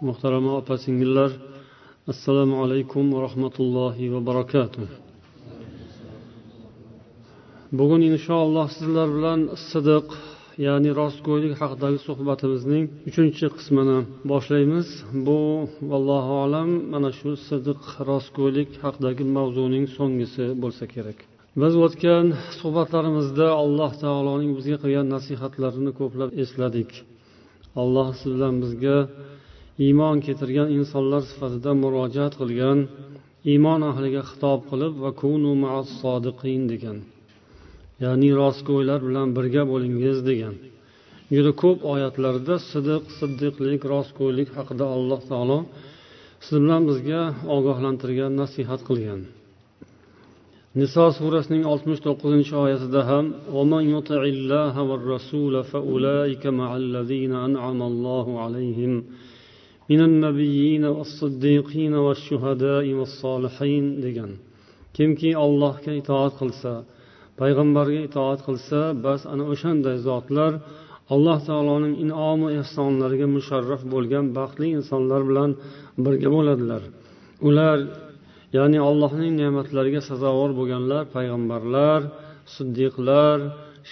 muhtarama opa singillar assalomu alaykum va rahmatullohi va barakatuh. Bugun inshaalloh sizlar bilan sidiq ya'ni rostgo'ylik haqidagi suhbatimizning uchinchi qismini boshlaymiz. Bu allohu alam mana shu sidiq rostgo'ylik haqidagi mavzuning so'nggisi bo'lsa kerak. Biz o'tgan suhbatlarimizda alloh taoloning bizga qilgan nasihatlarini ko'plab esladik. Alloh siz bilan bizga iymon keltirgan insonlar sifatida murojaat qilgan iymon ahliga xitob qilib va kunu sodiqin degan ya'ni rostgo'ylar bilan birga bo'lingiz degan juda ko'p oyatlarda sidiq siddiqlik rostgo'ylik haqida alloh taolo siz bilan bizga ogohlantirgan nasihat qilgan niso surasining oltmish to'qqizinchi oyatida ham ومن من النبيين والصديقين والشهداء والصالحين degan kimki allohga itoat qilsa payg'ambarga itoat qilsa bas ana o'shanday zotlar alloh taoloning inomu ehsonlariga musharraf bo'lgan baxtli insonlar bilan birga bo'ladilar ular ya'ni allohning ne'matlariga sazovor bo'lganlar payg'ambarlar siddiqlar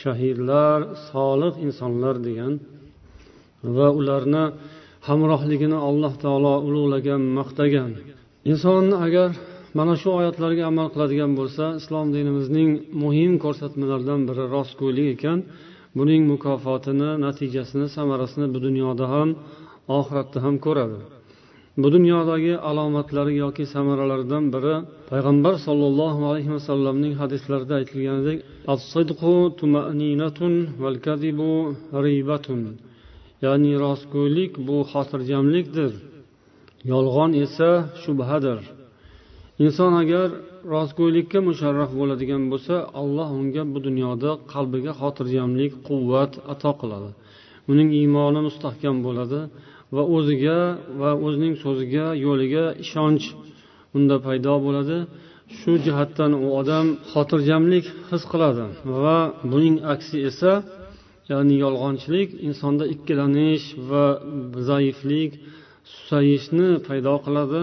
shahidlar solih insonlar degan va ularni hamrohligini alloh taolo ulug'lagan maqtagan. Insonni agar mana shu oyatlarga amal qiladigan bo'lsa islom dinimizning muhim ko'rsatmalaridan biri rostgo'ylik ekan. Buning mukofotini natijasini samarasini bu dunyoda ham oxiratda ham ko'radi. Bu dunyodagi alomatlari yoki samaralaridan biri payg'ambar sollallohu alayhi vasallamning hadislarida aytilganidek ya'ni rostgo'ylik bu xotirjamlikdir. Yolg'on esa shubhadir. Inson agar rostgo'ylikka musharraf bo'ladigan bo'lsa alloh unga bu dunyoda qalbiga xotirjamlik quvvat ato qiladi. Uning iymoni mustahkam bo'ladi va o'ziga va o'zining so'ziga yo'liga ishonch unda paydo bo'ladi. Shu jihatdan u odam xotirjamlik his qiladi va buning aksi esa ya'ni yolg'onchilik insonda ikkilanish va zaiflik susayishni paydo qiladi.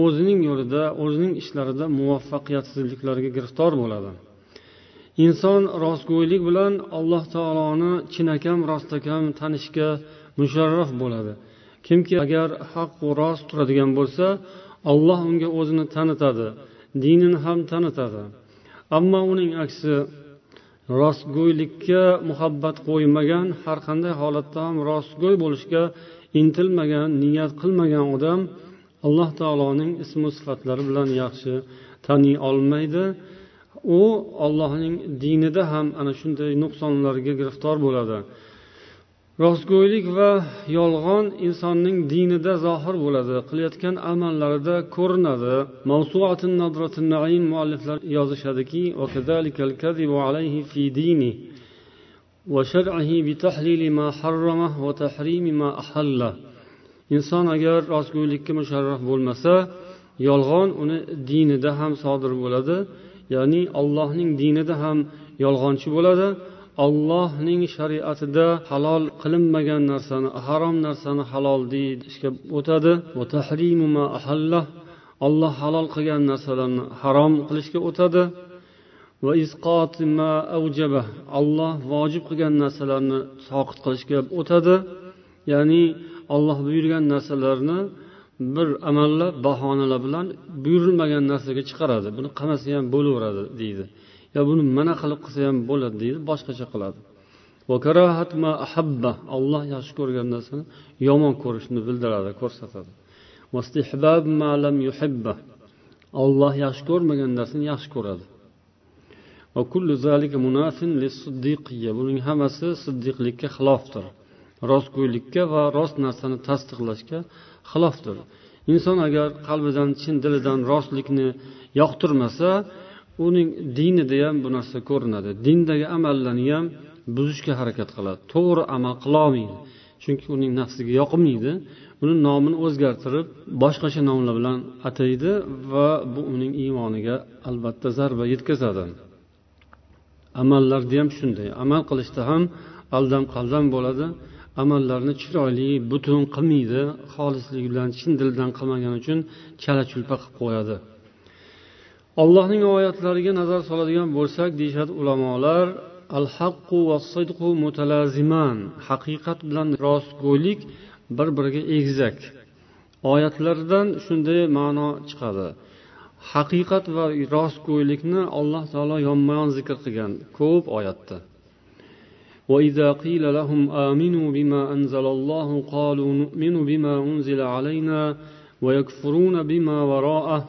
O'zining yo'lida o'zining ishlarida muvaffaqiyatsizliklarga giriftor bo'ladi. Inson rostgo'ylik bilan alloh taoloni chinakam rostakam tanishga musharraf bo'ladi. Kimki agar haqqu rost turadigan bo'lsa alloh unga o'zini tanitadi dinini ham tanitadi. Ammo uning aksi rostgo'ylikka muhabbat qo'ymagan har qanday holatda ham rostgo'y bo'lishga intilmagan niyat qilmagan odam alloh taoloning ismi sifatlari bilan yaxshi taniy olmaydi. U ollohning dinida ham ana shunday nuqsonlarga giriftor bo'ladi. Rostgo'ylik va yolg'on insonning dinida zohir bo'ladi. Qilayotgan amallarida ko'rinadi. Mualliflar yozishadiki inson agar rostgo'ylikka musharraf bo'lmasa yolg'on uni dinida ham sodir bo'ladi ya'ni allohning dinida ham yolg'onchi bo'ladi. Ollohning shariatida halol qilinmagan narsani harom narsani halol deyishga o'tadi. Olloh halol qilgan narsalarni harom qilishga o'tadi. Olloh vojib qilgan narsalarni soqit qilishga o'tadi. Ya'ni olloh buyurgan narsalarni bir amallab bahonalar bilan buyurilmagan narsaga chiqaradi. Buni qilmasa ham bo'laveradi deydi. Yo buni mana qilib qilsa ham bo'ladi deydi boshqacha qiladi. Olloh yaxshi ko'rgan narsani yomon ko'rishni bildiradi ko'rsatadi. Olloh yaxshi ko'rmagan narsani yaxshi ko'radi. Buning hammasi siddiqlikka xilofdir. Rostgo'ylikka va rost narsani tasdiqlashga xilofdir. Inson agar qalbidan chin dilidan rostlikni yoqtirmasa uning dinida ham bu narsa ko'rinadi. Dindagi amallarni ham buzishga harakat qiladi. To'g'ri amal qilolmaydi. Chunki uning nafsiga yoqmaydi uni nomini o'zgartirib boshqacha nomlar bilan ataydi va bu uning iymoniga albatta zarba yetkazadi. Amallarda ham shunday. Amal qilishda ham aldam qaldam bo'ladi. Amallarni chiroyli butun qilmaydi. Xolislik bilan chin dildan qilmagani uchun chala chulpa qilib qo'yadi. allohning oyatlariga nazar soladigan bo'lsak deyishadi ulamolar al haqqu va sidqu mutalaziman haqiqat bilan rostgo'ylik bir biriga egizak oyatlardan shunday ma'no chiqadi haqiqat va rostgo'ylikni alloh taolo yonma yon zikr qilgan ko'p oyatda وإذا قيل لهم آمنوا بما أنزل الله قالوا نؤمن بما أنزل علينا ويكفرون بما وراءه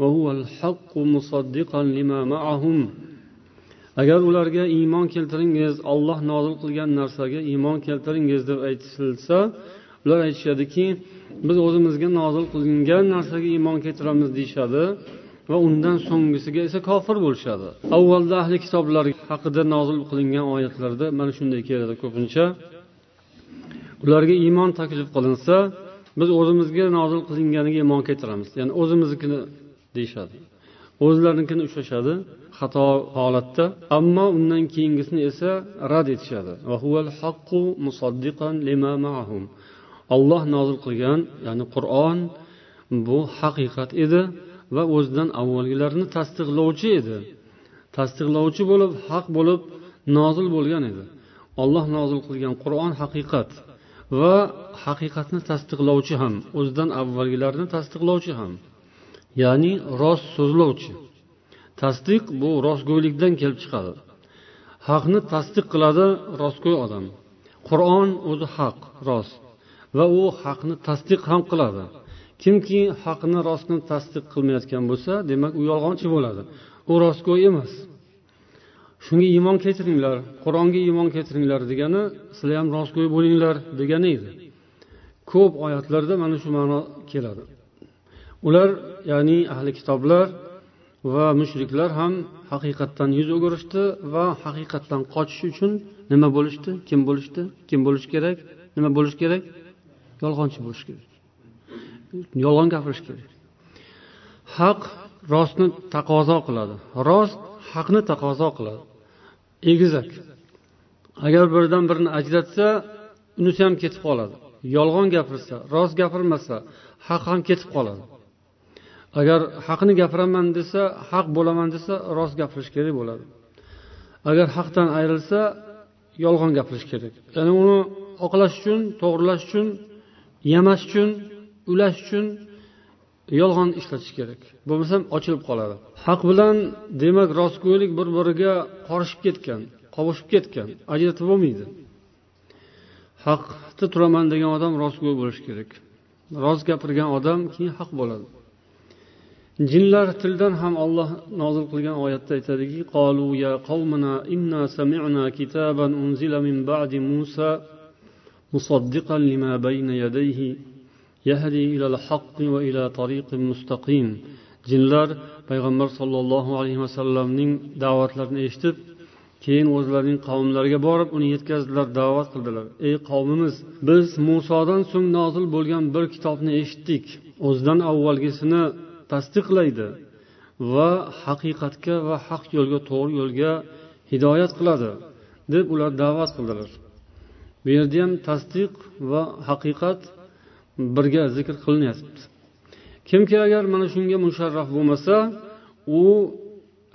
وهو الحق مصدقا لما معهم agar ularga iymon keltiringiz olloh nozil qilgan narsaga iymon keltiringiz deb aytilsa ular aytishadiki biz o'zimizga nozil qilingan narsaga iymon keltiramiz deyishadi va undan so'nggisiga esa kofir bo'lishadi avvalda ahli kitoblar haqida nozil qilingan oyatlarda mana shunday keladi ko'pincha ularga iymon taklif qilinsa biz o'zimizga nozil qilinganiga iymon keltiramiz ya'ni o'zimiznikini deyishadi. O'zlarinikini ushlashadi xato holatda ammo undan keyingisini esa rad etishadi. Olloh nozil qilgan ya'ni qur'on bu haqiqat edi va o'zidan avvalgilarni tasdiqlovchi edi. Tasdiqlovchi bo'lib haq bo'lib nozil bo'lgan edi. Olloh nozil qilgan qur'on haqiqat va haqiqatni tasdiqlovchi ham o'zidan avvalgilarni tasdiqlovchi ham. Ya'ni rost so'zlovchi. Tasdiq bu rostgo'ylikdan kelib chiqadi. Haqni tasdiq qiladi rostgo'y odam. Qur'on o'zi haq rost. Va u haqni tasdiq ham qiladi. Kimki haqni rostni tasdiq qilmayotgan bo'lsa demak u yolg'onchi bo'ladi. U rostgo'y emas. Shunga iymon keltiringlar qur'onga iymon keltiringlar degani sizlar ham rostgo'y bo'linglar degani edi. Ko'p oyatlarda mana shu ma'no keladi. Ular ya'ni ahli kitoblar va mushriklar ham haqiqatdan yuz o'girishdi va haqiqatdan qochish uchun nima bo'lishdi kim bo'lishdi kim bo'lishi kerak nima bo'lishi kerak? Yolg'onchi bo'lish kerak. Yolg'on gapirish kerak. Haq rostni taqozo qiladi. Rost haqni taqozo qiladi. Egizak. Agar biridan birini ajratsa unisi ham ketib qoladi. Yolg'on gapirsa rost gapirmasa haq ham ketib qoladi. Agar haqni gapiraman desa haq bo'laman desa rost gapirish kerak bo'ladi. Agar haqdan ayrilsa yolg'on gapirish kerak. Ya'ni uni oqlash uchun to'g'irlash uchun yamash uchun ulash uchun yolg'on ishlatish kerak. Bo'lmasam ochilib qoladi. Haq bilan demak rostgo'ylik bir biriga qorishib ketgan qovushib ketgan ajratib bo'lmaydi. Haqda turaman degan odam rostgo'y bo'lishi kerak. Rost gapirgan odam keyin haq bo'ladi. Jinlar tildan ham olloh nozil qilgan oyatda aytadiki qolu ya qavmana inna sami'na kitaban unzila min ba'di musa musaddiqan lima bayna yadayhi yahdi ila haqqi va ila tariqin mustaqim. Jinlar payg'ambar sollallohu alayhi vasallamning da'vatlarini eshitib keyin o'zlarining qavmlariga borib uni yetkazdilar da'vat qildilar. Ey qavmimiz biz musodan so'ng nozil bo'lgan bir kitobni eshitdik. O'zidan avvalgisini tasdiqlaydi va haqiqatga va haq yo'lga to'g'ri yo'lga hidoyat qiladi deb ular da'vat qildilar. Bu yerda ham tasdiq va haqiqat birga zikr qilinyapti. Kimki agar mana shunga musharraf bo'lmasa u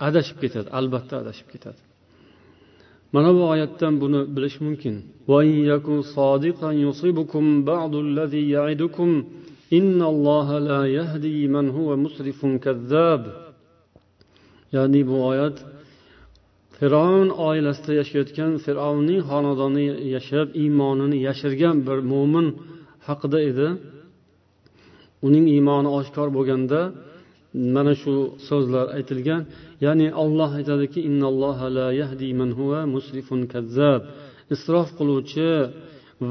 adashib ketadi albatta adashib ketadi. Mana bu oyatdan buni bilish mumkin. Ya'ni bu oyat fir'avn oilasida yashayotgan fir'avnning xonadonida yashab iymonini yashirgan bir mo'min haqida edi. Uning iymoni oshkor bo'lganda mana shu so'zlar aytilgan. Ya'ni olloh aytadiki isrof qiluvchi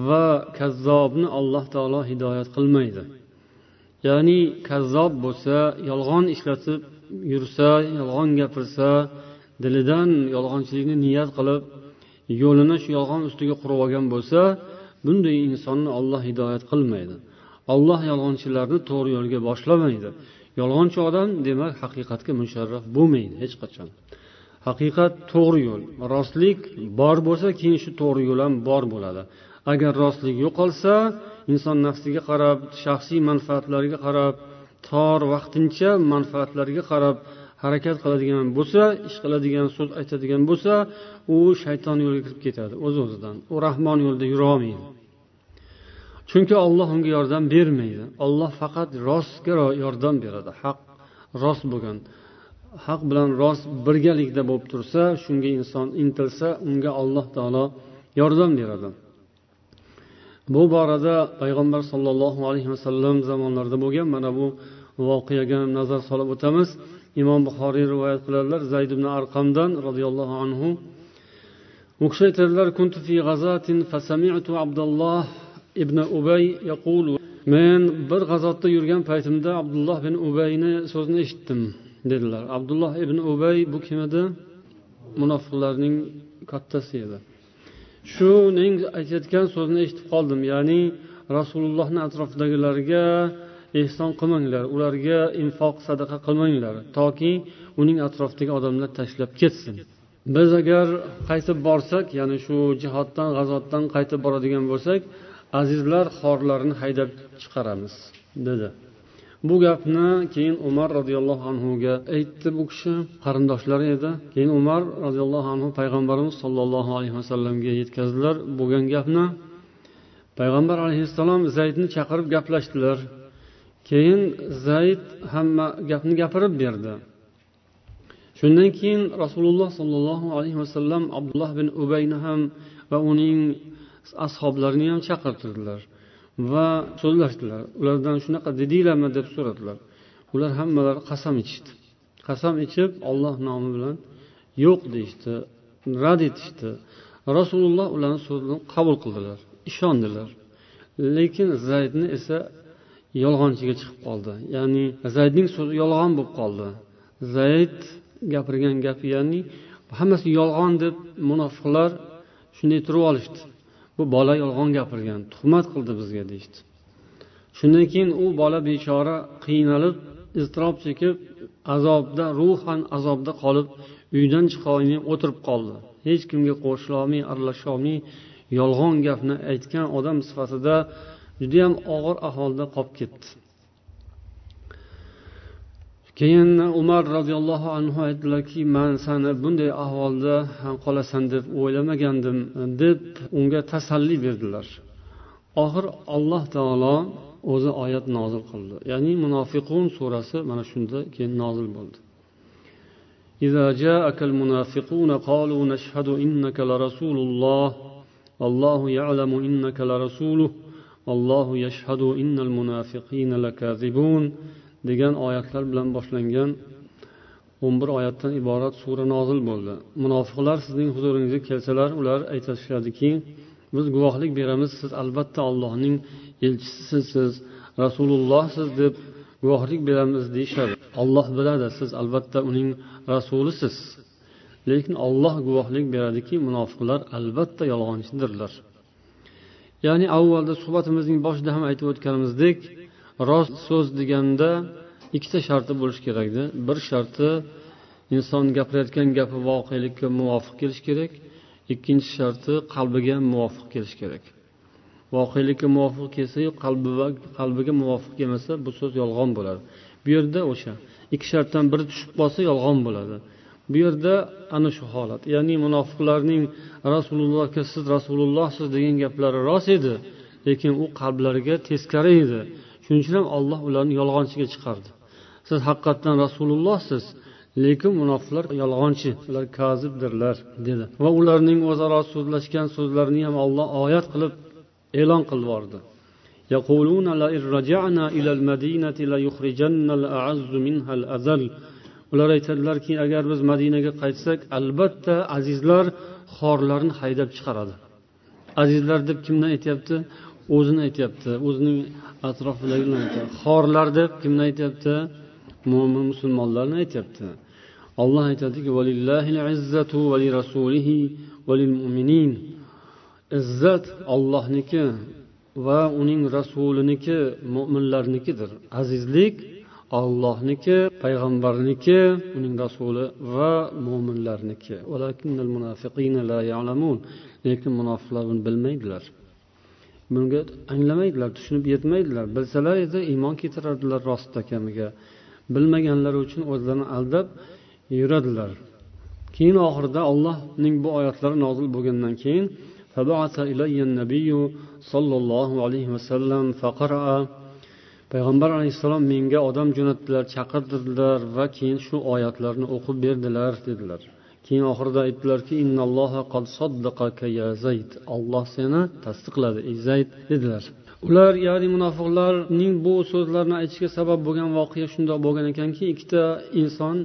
va kazzobni alloh taolo hidoyat qilmaydi. Ya'ni kazzob bo'lsa yolg'on ishlatib yursa yolg'on gapirsa dilidan yolg'onchilikni niyat qilib yo'lini shu yolg'on ustiga qurib olgan bo'lsa bunday insonni olloh hidoyat qilmaydi. Olloh yolg'onchilarni to'g'ri yo'lga boshlamaydi. Yolg'onchi odam demak haqiqatga musharraf bo'lmaydi hech qachon. Haqiqat to'g'ri yo'l rostlik bor bo'lsa keyin shu to'g'ri yo'l ham bor bo'ladi. Agar rostlik yo'qolsa inson nafsiga qarab shaxsiy manfaatlariga qarab tor vaqtincha manfaatlariga qarab harakat qiladigan bo'lsa ish qiladigan so'z aytadigan bo'lsa u shayton yo'liga kirib ketadi o'z o'zidan. U rahmon yo'lida yurolmaydi. Chunki olloh unga yordam bermaydi. Olloh faqat rostga yordam beradi. Haq rost bo'lgan haq bilan rost birgalikda bo'lib tursa shunga inson intilsa unga alloh taolo yordam beradi. Bu borada payg'ambar sollallohu alayhi vasallam zamonlarida bo'lgan mana bu voqeaga nazar solib o'tamiz. Imom buxoriy rivoyat qiladilar zayd ibn arqamdan roziyallohu anhu u kishi aytadilar kuntu fi g'azatin fasami'tu abdulloh ibn ubay yaqulu men bir g'azotda yurgan paytimda abdulloh ibn ubayni so'zini eshitdim dedilar. Abdulloh ibn ubay bu kim edi? Munofiqlarning kattasi edi. Shuning aytayotgan so'zini eshitib qoldim. Ya'ni rasulullohni atrofidagilarga ehson qilmanglar ularga infoq sadaqa qilmanglar toki uning atrofidagi odamlar tashlab ketsin. Biz agar qaytib borsak ya'ni shu jihoddan g'azotdan qaytib boradigan bo'lsak azizlar xorlarini haydab chiqaramiz dedi. Bu gapni keyin umar roziyallohu anhuga aytdi bu kishi qarindoshlari edi. Keyin umar roziyallohu anhu payg'ambarimiz sollallohu alayhi vasallamga yetkazdilar bo'lgan gapni. Payg'ambar alayhissalom zaydni chaqirib gaplashdilar. Keyin zayd hamma gapni gapirib berdi. Shundan keyin rasululloh sollallohu alayhi vasallam abdulloh bin ubayni ham va uning ashoblarini ham chaqirtirdilar. Va so'zlashdilar. Ulardan shunaqa dedinglarmi deb so'radilar. Ular hammalari qasam ichishdi. Qasam ichib olloh nomi bilan yo'q deyishdi rad etishdi. Rasululloh ularni so'zini qabul qildilar ishondilar. Lekin zaydni esa yolg'onchiga chiqib qoldi. Ya'ni zaydning so'zi yolg'on bo'lib qoldi. Zayd gapirgan gapi ya'ni hammasi yolg'on deb munofiqlar shunday turib olishdi. Bu bola yolg'on gapirgan tuhmat qildi bizga deyishdi. Shundan keyin u bola bechora qiynalib iztirob chekib azobda ruhan azobda qolib uydan chiqolmay o'tirib qoldi. Hech kimga qo'shilolmay aralasholmay yolg'on gapni aytgan odam sifatida judayam og'ir ahvolda qolib ketdi. keyin umar roziyallohu anhu aytdilarki man sani bunday ahvolda qolasan deb o'ylamagandim deb unga tasalli berdilar oxir alloh taolo o'zi oyat nozil qildi ya'ni munofiqun surasi mana shunda keyin nozil bo'ldi إذا جاءك المنافقون قالوا نشهد إنك لرسول الله والله يعلم إنك لرسوله والله يشهد إن المنافقين لكاذبون degan oyatlar bilan boshlangan o'n bir oyatdan iborat sura nozil bo'ldi. Munofiqlar sizning huzuringizga kelsalar ular aytishadiki biz guvohlik beramiz siz albatta allohning elchisisiz siz rasulullohsiz deb guvohlik beramiz deyishadi. Olloh biladi siz albatta uning rasulisiz. Lekin olloh guvohlik beradiki munofiqlar albatta yolg'onchidirlar. Ya'ni avvalda suhbatimizning boshida ham aytib o'tganimizdek rost so'z deganda ikkita sharti bo'lishi kerak bir sharti inson gapirayotgan gapi voqelikka muvofiq kelishi kerak. Ikkinchi sharti qalbiga muvofiq kelishi kerak. Voqelikka muvofiq kelsayu qalbiga muvofiq kelmasa bu so'z yolg'on bo'ladi. Bu yerda o'sha ikki shartdan biri tushib qolsa yolg'on bo'ladi. Bu yerda ana shu holat. Ya'ni munofiqlarning rasulullohga siz rasulullohsiz degan gaplari rost edi lekin u qalblariga teskari edi. shuning uchun ham olloh ularni yolg'onchiga chiqardi siz haqiqatdan rasulullohsiz lekin munofiqlar yolg'onchi ular kazibdirlar dedi va ularning o'zaro so'zlashgan so'zlarini ham olloh oyat qilib e'lon qilib yubordi يقولون لئن رجعنا إلى المدينة ليخرجن الأعز منها الأذل ular aytadilarki agar biz madinaga qaytsak albatta azizlar xorlarni haydab chiqaradi azizlar deb kimni aytyapti O'zini aytyapti o'zining atrofidagilarni aytyapti. Xorlar deb kimni aytyapti? Mo'min musulmonlarni aytyapti. Olloh aytadiki izzat ollohniki va uning rasuliniki mo'minlarnikidir azizlik ollohniki payg'ambarniki uning rasuli va mo'minlarniki lekin munofiqlar buni bilmaydilar. Bunga anglamaydilar tushunib yetmaydilar. Bilsalar edi iymon keltirardilar rost ekaniga bilmaganlari uchun o'zlarini aldab yuradilar. Keyin oxirida allohning bu oyatlari nozil bo'lgandan keyin sollallohu alayhi vasallam payg'ambar alayhissalom menga odam jo'natdilar chaqirtirdilar va keyin shu oyatlarni o'qib berdilar dedilar. Keyin oxirida aytdilarki olloh seni tasdiqladi ey zayd dedilar. Ular ya'ni munofiqlarning bu so'zlarni aytishiga sabab bo'lgan voqea shundoq bo'lgan ekanki ikkita inson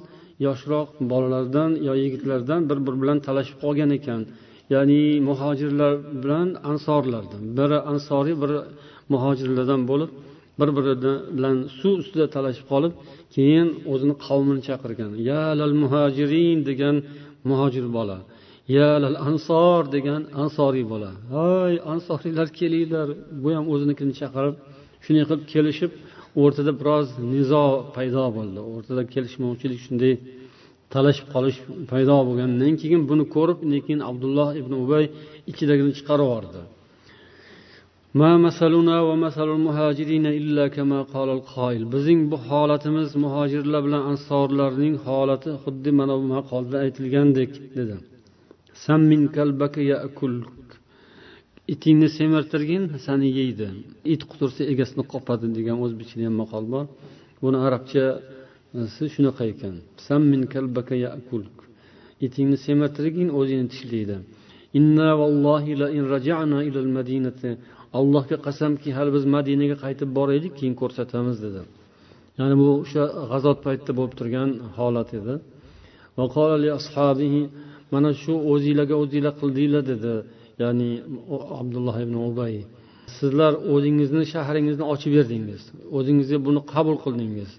yoshroq bolalardan yo yigitlardan bir biri bilan talashib qolgan ekan. Ya'ni muhojirlar bilan ansorlardan biri ansoriy biri muhojirlardan bo'lib bir biri bilan suv ustida talashib qolib keyin o'zini qavmini chaqirgan. Ya lal muhojirin degan muhojir bola. Yalal ansor degan ansoriy bola. Hoy ansoriylar kelinglar. Bu ham o'zinikini chaqirib shunday qilib kelishib o'rtada biroz nizo paydo bo'ldi. O'rtada kelishmovchilik shunday talashib qolish paydo bo'lgandan keyin buni ko'rib keyin abdulloh ibn ubay ichidagini chiqarib yubordi bizning bu holatimiz muhojirlar bilan ansorlarning holati xuddi mana bu maqolda aytilgandek dedi. Itingni semirtirgin sani yeydi. It qutursa egasini qopadi degan o'zbekchada ham maqol bor. Buni arabchasi e, shunaqa ekan. Itingni semirtirgin o'zingni tishlaydi. Allohga qasamki hali biz madinaga qaytib boraylik keyin ko'rsatamiz dedi. Ya'ni bu o'sha g'azot paytida bo'lib turgan holat edi. Mana shu o'zinglarga o'zinglar qildinglar dedi ya'ni abdulloh ibn ubay. Sizlar o'zingizni shahringizni ochib berdingiz o'zingizga buni qabul qildingiz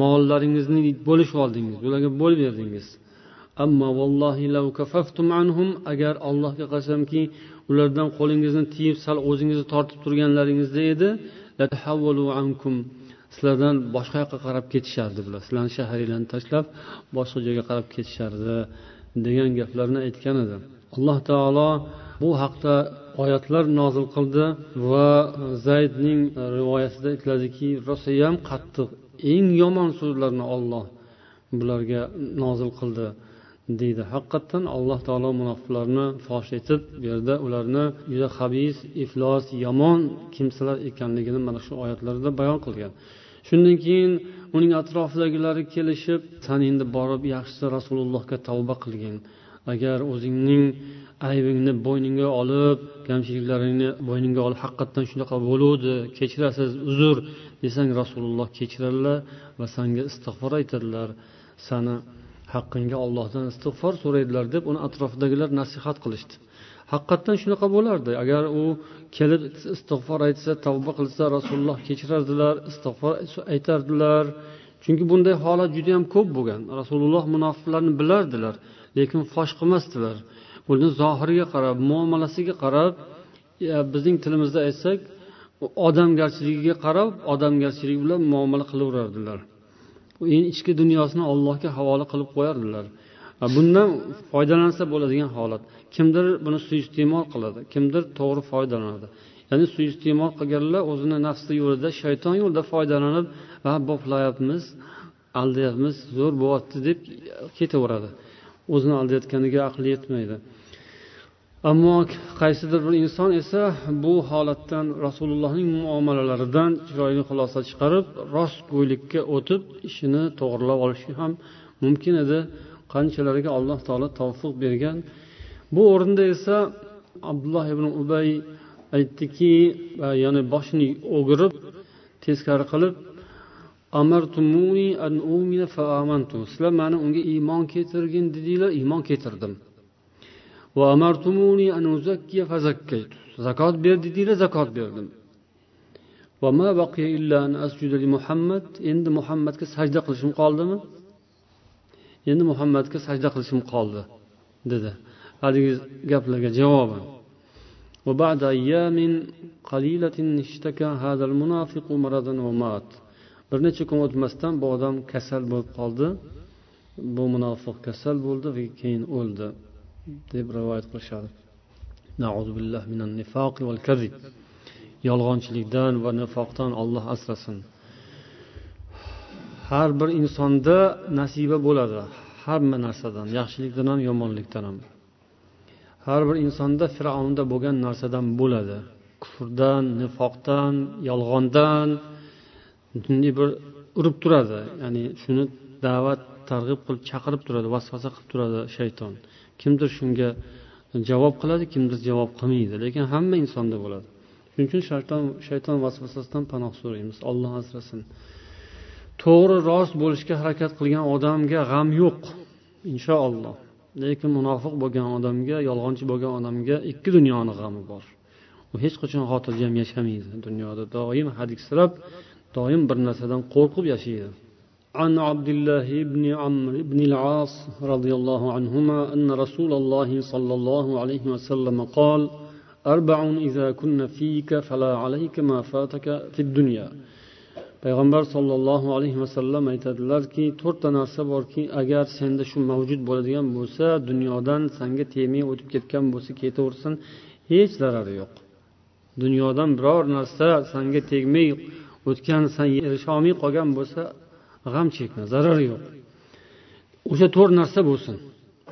mollaringizni bo'lishib oldingiz ularga bo'lib berdingiz. Ammo agar allohga qasamki ulardan qo'lingizni tiyib sal o'zingizni tortib turganlaringizda edi. Sizlardan boshqa yoqqa qarab ketishardi bular. Sizlarni shaharinglarni tashlab boshqa joyga qarab ketishardi degan gaplarni aytgan edi. Alloh taolo bu haqda oyatlar nozil qildi va zaydning rivoyatida aytiladiki rosayam qattiq eng yomon so'zlarni olloh bularga nozil qildi. Deydi. Haqiqatdan alloh taolo munofiqlarni fosh etib bu yerda ularni juda habis iflos yomon kimsalar ekanligini mana shu oyatlarda bayon qilgan. Shundan keyin uning atrofidagilari kelishib san endi borib yaxshisi rasulullohga tavba qilgin. Agar o'zingning aybingni bo'yningga olib kamchiliklaringni bo'yningga olib haqiqatdan shunaqa bo'luvdi kechirasiz uzr desang rasululloh kechiradilar va sanga istig'for aytadilar. Sani haqqingga ollohdan istig'for so'raydilar deb uni atrofidagilar nasihat qilishdi. Haqiqatdan shunaqa bo'lardi. Agar u kelib istig'for aytsa tavba qilsa rasululloh kechirardilar istig'for aytardilar. Chunki bunday holat juda yam ko'p bo'lgan. Rasululloh munofiqlarni bilardilar lekin fosh qilmasdilar. Uni zohiriga qarab muomalasiga qarab bizning tilimizda aytsak odamgarchiligiga qarab odamgarchilik bilan muomala qilaverardilar. Ichki dunyosini allohga havola qilib qo'yardilar. Bundan foydalansa bo'ladigan holat. Kimdir buni suiiste'mol qiladi kimdir to'g'ri foydalanadi. Ya'ni suiiste'mol qilganlar o'zini nafsi yo'lida shayton yo'lida foydalanib va boplayapmiz aldayapmiz zo'r bo'lyapti deb ketaveradi. O'zini aldayotganiga aqli yetmaydi. Ammo qaysidir bir inson esa bu holatdan rasulullohning muomalalaridan chiroyli xulosa chiqarib rostgo'ylikka o'tib ishini to'g'irlab olishi ham mumkin edi. Qanchalariga alloh taolo tavfiq bergan. Bu o'rinda esa abdulloh ibn ubay aytdiki ya'ni boshini o'girib teskari qilib sizlar mani unga iymon keltirgin dedinglar iymon keltirdim. zakot ber dedinglar zakot berdim endi muhammadga sajda qilishim qoldimi endi muhammadga sajda qilishim qoldi dedi haligi gaplarga javoban وبعد أيام قليلة اشتكى هذا المنافق مرضا ومات bir necha kun o'tmasdan bu odam kasal bo'lib qoldi bu munofiq kasal bo'ldi va keyin o'ldi Deb rivoyat qilishadi yolg'onchilikdan va nifoqdan olloh asrasin. Har bir insonda nasiba bo'ladi. Hamma narsadan yaxshilikdan ham yomonlikdan ham. Har bir insonda fir'avnda bo'lgan narsadan bo'ladi. Kufrdan nifoqdan yolg'ondan bunday bir urib turadi. Ya'ni shuni da'vat targ'ib qilib chaqirib turadi vasvasa qilib turadi shayton. Kimdir shunga javob qiladi kimdir javob qilmaydi lekin hamma insonda bo'ladi. Shuning uchun shayton shayton vasvasasidan panoh so'raymiz. Olloh asrasin. To'g'ri rost bo'lishga harakat qilgan odamga g'am yo'q inshaalloh lekin munofiq bo'lgan odamga yolg'onchi bo'lgan odamga ikki dunyoni g'ami bor. U hech qachon xotirjam yashamaydi. Dunyoda doim hadiksirab doim bir narsadan qo'rqib yashaydi. عن عبد الله بن عمرو بن العاص رضي الله عنهما أن رسول الله صلى الله عليه وسلم قال أربع إذا كن فيك فلا عليك ما فاتك في الدنيا payg'ambar sollallohu alayhi vasallam aytadilarki to'rtta narsa borki agar senda shu mavjud bo'ladigan bo'lsa dunyodan sanga tegmay o'tib ketgan bo'lsa ketaversin hech zarari yo'q dunyodan biror narsa sanga tegmay o'tgan san erisholmay qolgan bo'lsa g'am chekma zarari yo'q. O'sha to'rt narsa bo'lsin.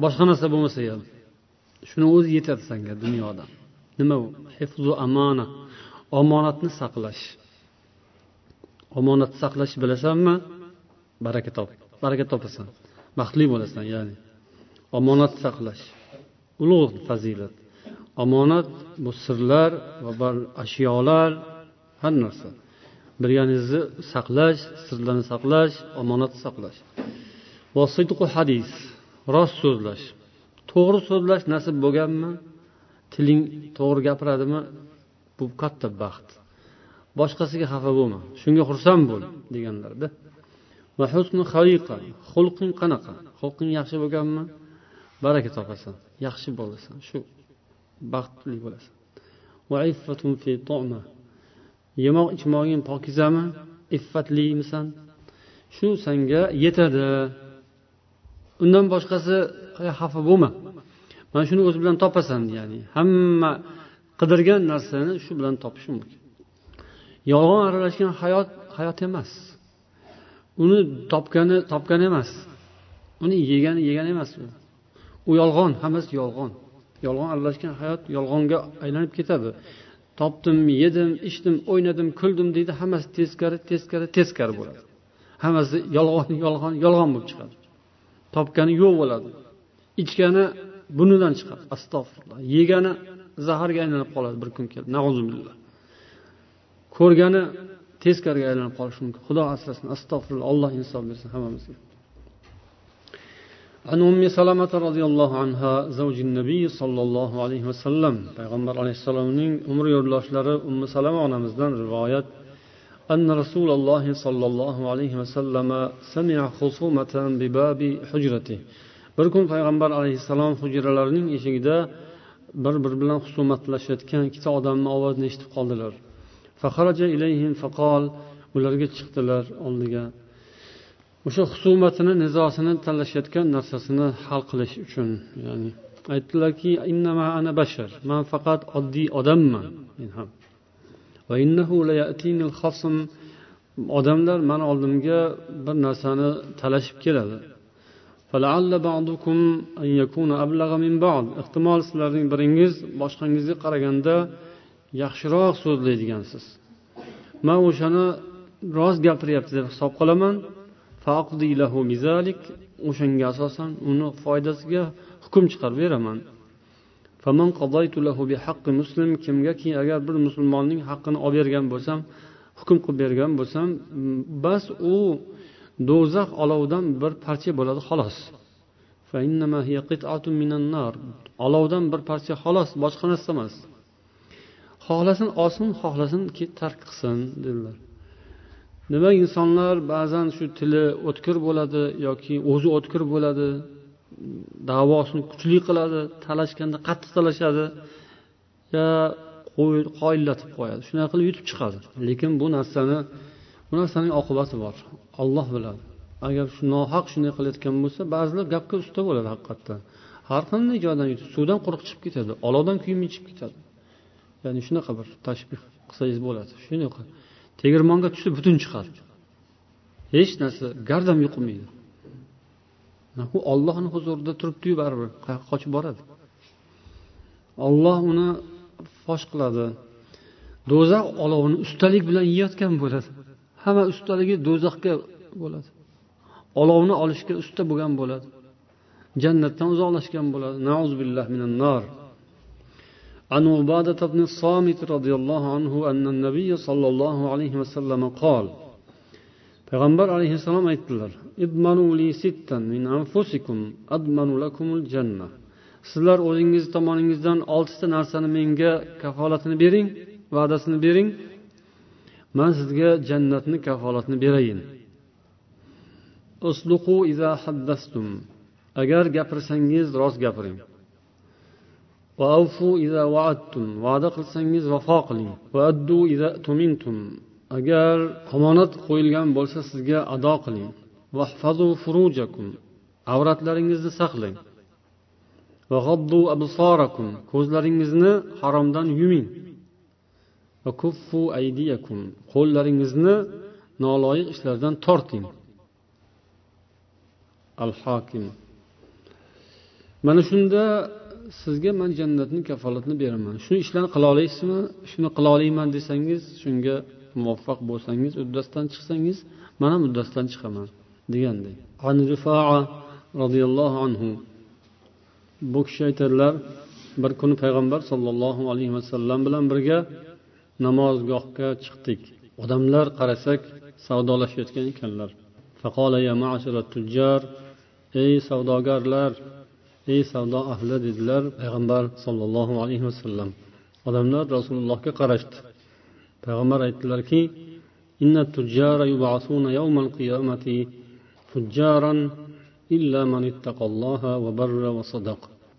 Boshqa narsa bo'lmasa ham. Shuni o'zi yetadi sanga dunyoda. Nima u hifzu amona omonatni saqlash. Omonatni saqlash bilasanmi? Baraka top. Baraka topasan. Baxtli bo'lasan ya'ni. Omonat saqlash. Ulug' fazilat. Omonat bu sirlar va ashyolar har narsa. Birganingizni saqlash sirlarni saqlash omonatni saqlash. Hadis rost so'zlash. To'g'ri so'zlash nasib bo'lganmi? Tiling to'g'ri gapiradimi? Bu katta baxt. Boshqasiga xafa bo'lma shunga xursand bo'l deganlarda va husnu xulqing qanaqa? Xulqing yaxshi bo'lganmi? Baraka topasan yaxshi bo'lasan shu baxtli bo'lasan. Yemoq ichmog'ing pokizami iffatlimisan shu senga yetadi. Undan boshqasi xafa bo'lma. Mana shuni o'zi bilan topasan ya'ni hamma qidirgan narsani shu bilan topish mumkin. Yolg'on aralashgan hayot hayot emas. Uni topgani topgan emas. Uni yegani yegan emas. U u yolg'on hammasi yolg'on. Yolg'on aralashgan hayot yolg'onga aylanib ketadi. Topdim yedim ichdim o'ynadim kuldim deydi. Hammasi teskari teskari teskari bo'ladi. Hammasi yolg'on yolg'on yolg'on bo'lib chiqadi. Topgani yo'q bo'ladi. Ichgani bunidan chiqadi. Astag'firulloh. Yegani zaharga aylanib qoladi bir kun kelib. Ko'rgani teskariga aylanib qolishi mumkin. Xudo asrasin. Astag'firulloh. Alloh insof bersin hammamizga. عن أم سلمة رضي الله عنها زوج النبي صلى الله عليه وسلم پیغمبر علیه السلامning umr yo'ldoshlari ummu salama onamizdan rivoyat أن رسول الله صلى الله عليه وسلم سمع خصومة بباب حجرته bir kun payg'ambar alayhissalom hujralarining eshigida bir biri bilan husumatlashayotgan ikkita odamni ovozini eshitib qoldilar ularga chiqdilar oldiga O'sha husumatini nizosini talashayotgan narsasini hal qilish uchun ya'ni aytdilarki ana bashar man faqat oddiy odamman. Men ham. Odamlar mani oldimga bir narsani talashib keladi. Ehtimol sizlarning biringiz boshqangizga qaraganda yaxshiroq so'zlaydigansiz. Man o'shani rost gapiryapti deb hisob qilaman o'shanga asosan uni foydasiga hukm chiqarib beraman. Kimgaki agar bir musulmonning haqqini olib bergan bo'lsam hukm qilib bergan bo'lsam bas u do'zax olovidan bir parcha bo'ladi xolos. Olovdan bir parcha xolos boshqa narsa emas. Xohlasin olsin xohlasin tark qilsin dedilar. Nima insonlar ba'zan shu tili o'tkir bo'ladi yoki o'zi o'tkir bo'ladi davosini kuchli qiladi talashganda qattiq talashadi yo qoyillatib qo'yadi. Shunaqa qilib yutib chiqadi. Lekin bu narsani bu narsaning oqibati bor. Olloh biladi. Agar shu nohaq shunday qilayotgan bo'lsa ba'zilar gapga usta bo'ladi haqiqatdan. Har qanday joydan yutib suvdan quruq chiqib ketadi olovdan kuyib chiqib ketadi. Ya'ni shunaqa bir tashbih qilsangiz bo'ladi. Shunaqa tegirmonga tushsa butun chiqadi. Hech narsa gardam yuqmaydi. U ollohni huzurida turibdiyu baribir qayoqqa qochib boradi? Olloh uni fosh qiladi. Do'zax olovini ustalik bilan yeyotgan bo'ladi. Hamma ustaligi do'zaxga bo'ladi. Olovni olishga usta bo'lgan bo'ladi. Jannatdan uzoqlashgan bo'ladi. Billah minan nar. عن عبادة بن الصامت رضي الله عنه أن النبي صلى الله عليه وسلم قال payg'ambar alayhissalom aytdilar sizlar o'zingiz tomoningizdan oltita narsani menga kafolatini bering va'dasini bering man sizga jannatni kafolatini berayin agar gapirsangiz rost gapiring Va'da qilsangiz vafo qiling. Agar omonat qo'yilgan bo'lsa sizga ado qiling. Avratlaringizni saqlang. Ko'zlaringizni haromdan yuming. Qo'llaringizni noloyiq ishlardan torting. Al hokim mana shunda sizga man jannatni kafolatini beraman. Shuni ishlarni qila olasizmi shuni qila olaman desangiz shunga muvaffaq bo'lsangiz uddasidan chiqsangiz man ham uddasidan chiqaman degandek. An rifaa roziyallohu anhu. Bu kishi aytadilar bir kuni payg'ambar sollallohu alayhi vasallam bilan birga namozgohga chiqdik. Odamlar qarasak savdolashayotgan ekanlar. Ey savdogarlar ey savdo ahli dedilar payg'ambar sollallohu alayhi vasallam odamlar rasulullohga qarashdi payg'ambar aytdilarki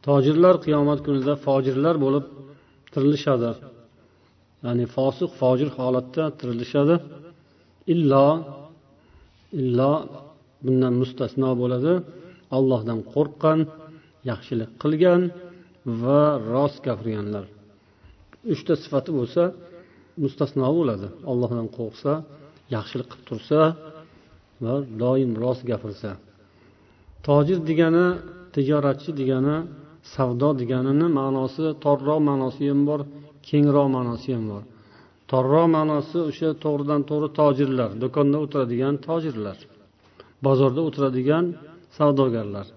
tojirlar qiyomat kunida fojirlar bo'lib tirilishadi ya'ni fosiq fojir holatda tirilishadi illo illo bundan mustasno bo'ladi allohdan qo'rqqan yaxshilik qilgan va rost gapirganlar. Uchta sifati bo'lsa mustasno bo'ladi. Allohdan qo'rqsa yaxshilik qilib tursa va doim rost gapirsa. Tojir degani tijoratchi degani savdo deganini ma'nosi torroq ma'nosi ham bor kengroq ma'nosi ham bor. Torroq ma'nosi o'sha to'g'ridan to'g'ri tojirlar do'konda o'tiradigan tojirlar bozorda o'tiradigan savdogarlar.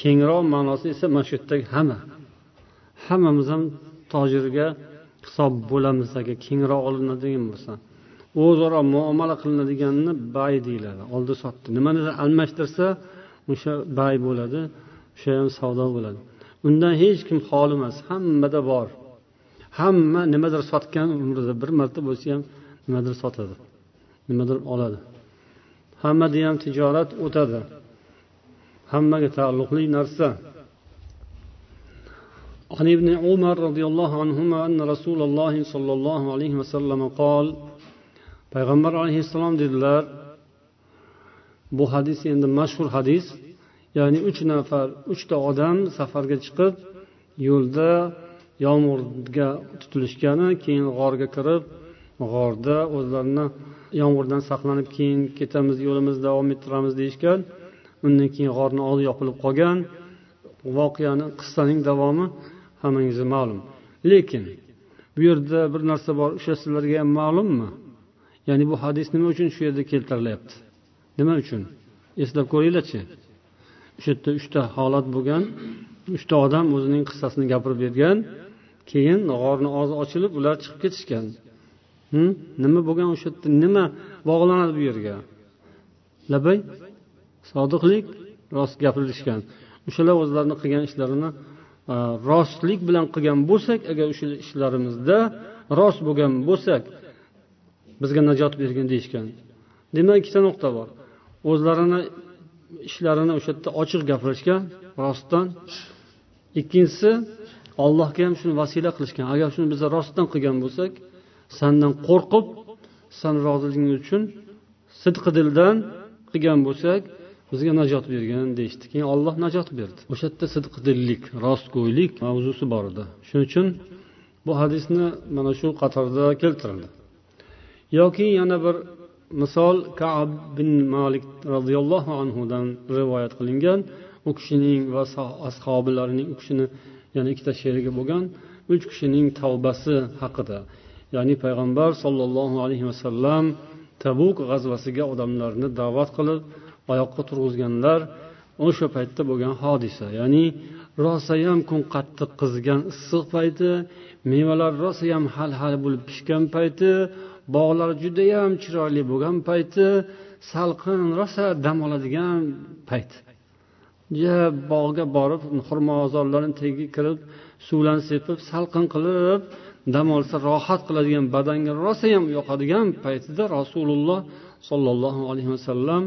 Kengroq ma'nosi esa mana shu yerdagi hamma. Hammamiz ham tojirga hisob bo'lamiz agar kengroq olinadigan bo'lsa. O'zaro muomala qilinadiganini bay deyiladi oldi sotdi. Nimanidir almashtirsa o'sha bay bo'ladi o'sha ham savdo bo'ladi. Undan hech kim xoli emas hammada bor. Hamma nimadir sotgan umrida bir marta bo'lsa ham nimadir sotadi nimadir oladi. Hammada ham tijorat o'tadi. hammaga taalluqli narsa عن ابن عمر رضي الله عنهما أن رسول الله صلى الله عليه وسلم قال payg'ambar alayhissalom dedilar bu hadis endi mashhur hadis ya'ni uch nafar uchta odam safarga chiqib yo'lda yomg'irga tutilishgani keyin g'orga kirib g'orda o'zlarini yomg'irdan saqlanib keyin ketamiz yo'limizni davom ettiramiz deyishgan Undan keyin g'orni og'zi yopilib qolgan. Voqeani qissaning davomi hammangizga ma'lum. Lekin bu yerda bir narsa bor o'sha sizlarga ham ma'lummi? Ya'ni bu hadis nima uchun shu yerda keltirilyapti? Nima uchun? Eslab ko'ringlarchi. O'sha yerda uchta holat bo'lgan uchta odam o'zining qissasini gapirib bergan keyin g'orni og'zi ochilib ular chiqib ketishgan. Hm? Nima bo'lgan o'sha yerda? Nima bog'lanadi bu yerga? Labay sodiqlik rost gapirishgan. O'shalar o'zlarini qilgan ishlarini e, rostlik bilan qilgan bo'lsak agar o'sha ishlarimizda rost bo'lgan bo'lsak bizga najot bergin deyishgan. Demak ikkita nuqta bor. O'zlarini ishlarini o'sha yerda ochiq gapirishgan rostdan. Ikkinchisi allohga ham shuni vasila qilishgan. Agar shuni biza rostdan qilgan bo'lsak sandan qo'rqib san roziliging uchun sidqi dildan qilgan bo'lsak bizga najot bergan deyishdi keyin olloh najot berdi. O'sha yerda sidqidillik rostgo'ylik mavzusi bor edi. Shuning uchun bu hadisni mana shu qatorda keltirildi. Yoki yana bir misol kab bin malik roziyallohu anhudan rivoyat qilingan. U kishining va ashobilarining u kishini yana ikkita sherigi bo'lgan uch kishining tavbasi haqida. Ya'ni payg'ambar sollallohu alayhi vasallam tabuk g'azvasiga odamlarni da'vat qilib oyoqqa turg'izganlar o'sha paytda bo'lgan hodisa ya'ni rosayam kun qattiq qizigan issiq payti mevalar rosayam hal hal bo'lib pishgan payti bog'lar judayam chiroyli bo'lgan payti salqin rosa dam oladigan payt. Ja bog'ga borib xurmozorlarni tagiga kirib suvlarni sepib salqin qilib dam olsa rohat qiladigan badanga rosayam yoqadigan paytida rasululloh sollallohu alayhi vasallam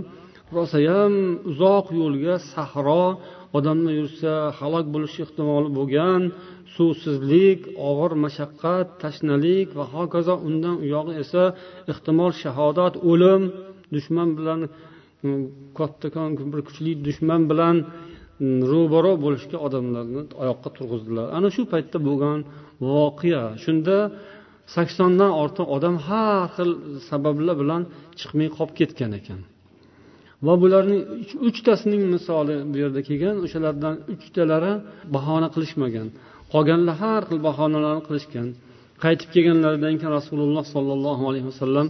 rosayam uzoq yo'lga sahro odamlar yursa halok bo'lish ehtimoli bo'lgan suvsizlik og'ir mashaqqat tashnalik va hokazo undan u yog'i esa ehtimol shahodat o'lim dushman bilan kattakon bir kuchli dushman bilan ro'baro bo'lishga odamlarni oyoqqa turg'izdilar. Ana shu paytda bo'lgan voqea. Shunda saksondan ortiq odam har xil sabablar bilan chiqmay qolib ketgan ekan. Va bularning uchtasining misoli bu yerda kelgan. O'shalardan uchtalari bahona qilishmagan. Qolganlar har xil bahonalarni qilishgan. Qaytib kelganlaridan keyin rasululloh sollallohu alayhi vasallam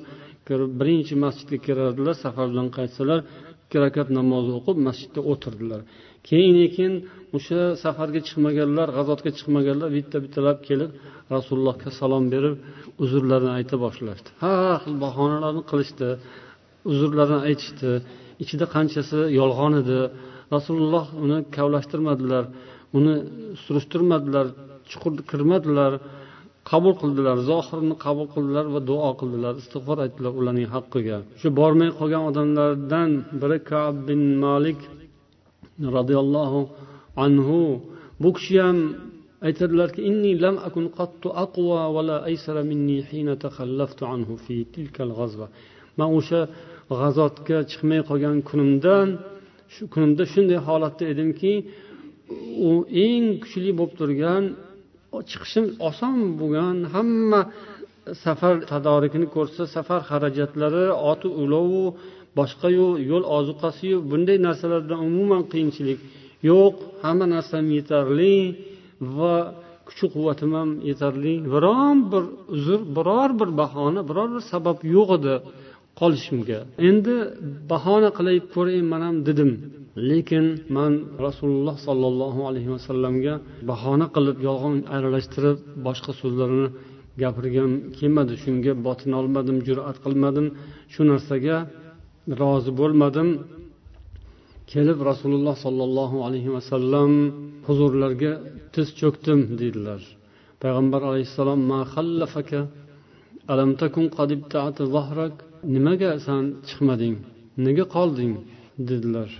birinchi masjidga kirardilar. Safardan qaytsalar ikki rakat namoz o'qib masjidda o'tirdilar. Keyin keyin o'sha safarga chiqmaganlar g'azotga chiqmaganlar bitta bittalab kelib rasulullohga salom berib uzrlarini ayta boshlashdi. Har xil bahonalarni qilishdi uzrlarini aytishdi. Ichida qanchasi yolg'on edi. Rasululloh uni kavlashtirmadilar uni surishtirmadilar chuqur kirmadilar qabul qildilar zohirini qabul qildilar va duo qildilar istig'for aytdilar ularning haqqiga. Shu bormay qolgan odamlardan biri kab bin malik roziyallohu anhu bu kishi ham aytadilarki inni lam akun qattu aqwa va la aysara minni hina takhallaftu anhu fi tilkal g'azva man o'sha g'azotga chiqmay qolgan kunimdan shu kunimda shunday holatda edimki u eng kuchli bo'lib turgan chiqishim oson bo'lgan hamma safar tadorikini ko'rsa safar xarajatlari oti ulovu boshqayu yo'l ozuqasiyu bunday narsalardan umuman qiyinchilik yo'q. Hamma narsam yetarli va kuch quvvatim ham yetarli. Biron bir uzr biror bir bahona biror bir sabab yo'q edi. Qolishimga. Endi bahona qilib ko'rayin man ham dedim. Lekin man rasululloh sollallohu alayhi vasallamga bahona qilib yolg'on aralashtirib boshqa so'zlarni gapirgim kelmadi. Shunga botinolmadim jur'at qilmadim. Shu narsaga rozi bo'lmadim. Kelib rasululloh sollallohu alayhi vasallam huzurlariga tiz cho'kdim deydilar. Payg'ambar alayhissalom alam takun nimaga san chiqmading nega qolding dedilar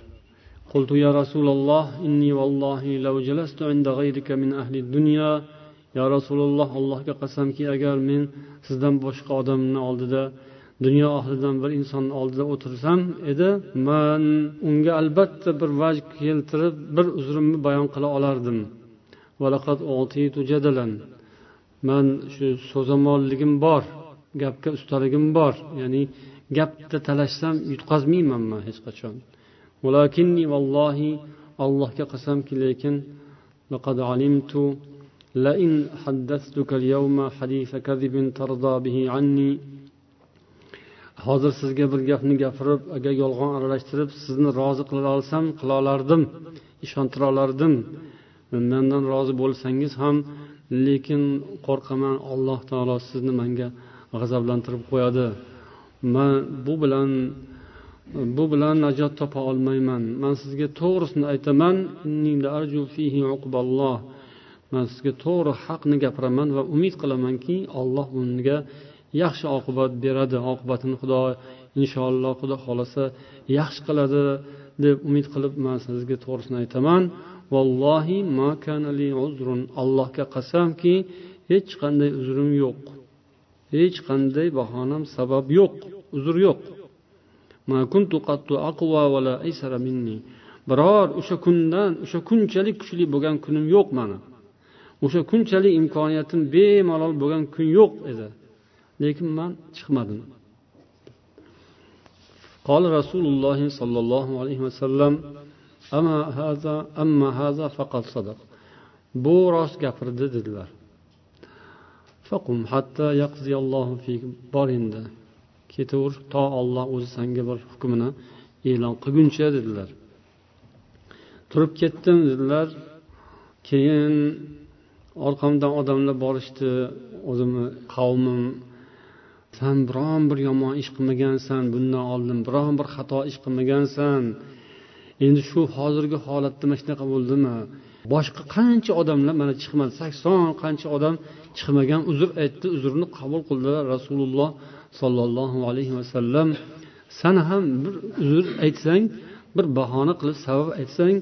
قلت يا رسول الله إني والله لو جلست عند غيرك من أهل الدنيا يا رسول الله allohga qasamki agar men sizdan boshqa odamni oldida dunyo ahlidan bir insonni oldida o'tirsam edi man unga albatta bir vaj keltirib bir uzrimni bayon qila olardim man shu so'zamolligim bor gapga ustaligim bor ya'ni gapda talashsam yutqazmayman man hech qachon vallohi allohga qasamki lekin لقد علمت لئن حدثتك اليوم حديث كذب ترضى به عني hozir sizga bir gapni gapirib agar yolg'on aralashtirib sizni rozi qila olsam qila olardim ishontira olardim mendan rozi bo'lsangiz ham lekin qo'rqaman alloh taolo sizni menga g'azablantirib qo'yadi. Man bu bilan bu bilan najot topa olmayman. Man sizga to'g'risini aytaman. Man sizga to'g'ri haqni gapiraman va umid qilamanki alloh bunga yaxshi oqibat beradi. Oqibatini xudo inshaalloh xudo xohlasa yaxshi qiladi deb umid qilib man sizga to'g'risini aytaman. Vallohi allohga qasamki hech qanday uzrim yo'q. hech qanday bahonam sabab yo'q uzr yo'q biror o'sha kundan o'sha kunchalik kuchli bo'lgan kunim yo'q mani o'sha kunchalik imkoniyatim bemalol bo'lgan kun yo'q edi lekin man chiqmadim قال رسول الله صلى الله عليه وسلم أما هذا أما هذا فقد صدق bu rost gapirdi dedilar Bor endi ketaver to olloh o'zi senga bir hukmini e'lon qilguncha dedilar. Turib ketdim dedilar. Keyin orqamdan odamlar borishdi. O'zimni qavmim san biron bir yomon ish qilmagansan bundan oldin biron bir xato ish qilmagansan. Endi shu hozirgi holatda mana shunaqa bo'ldimi? Boshqa qancha odamlar mana chiqmadi. Sakson qancha odam chiqmagan uzr aytdi uzrni qabul qildilar rasululloh sollallohu alayhi vasallam san ham bir uzr aytsang bir bahona qilib sabab aytsang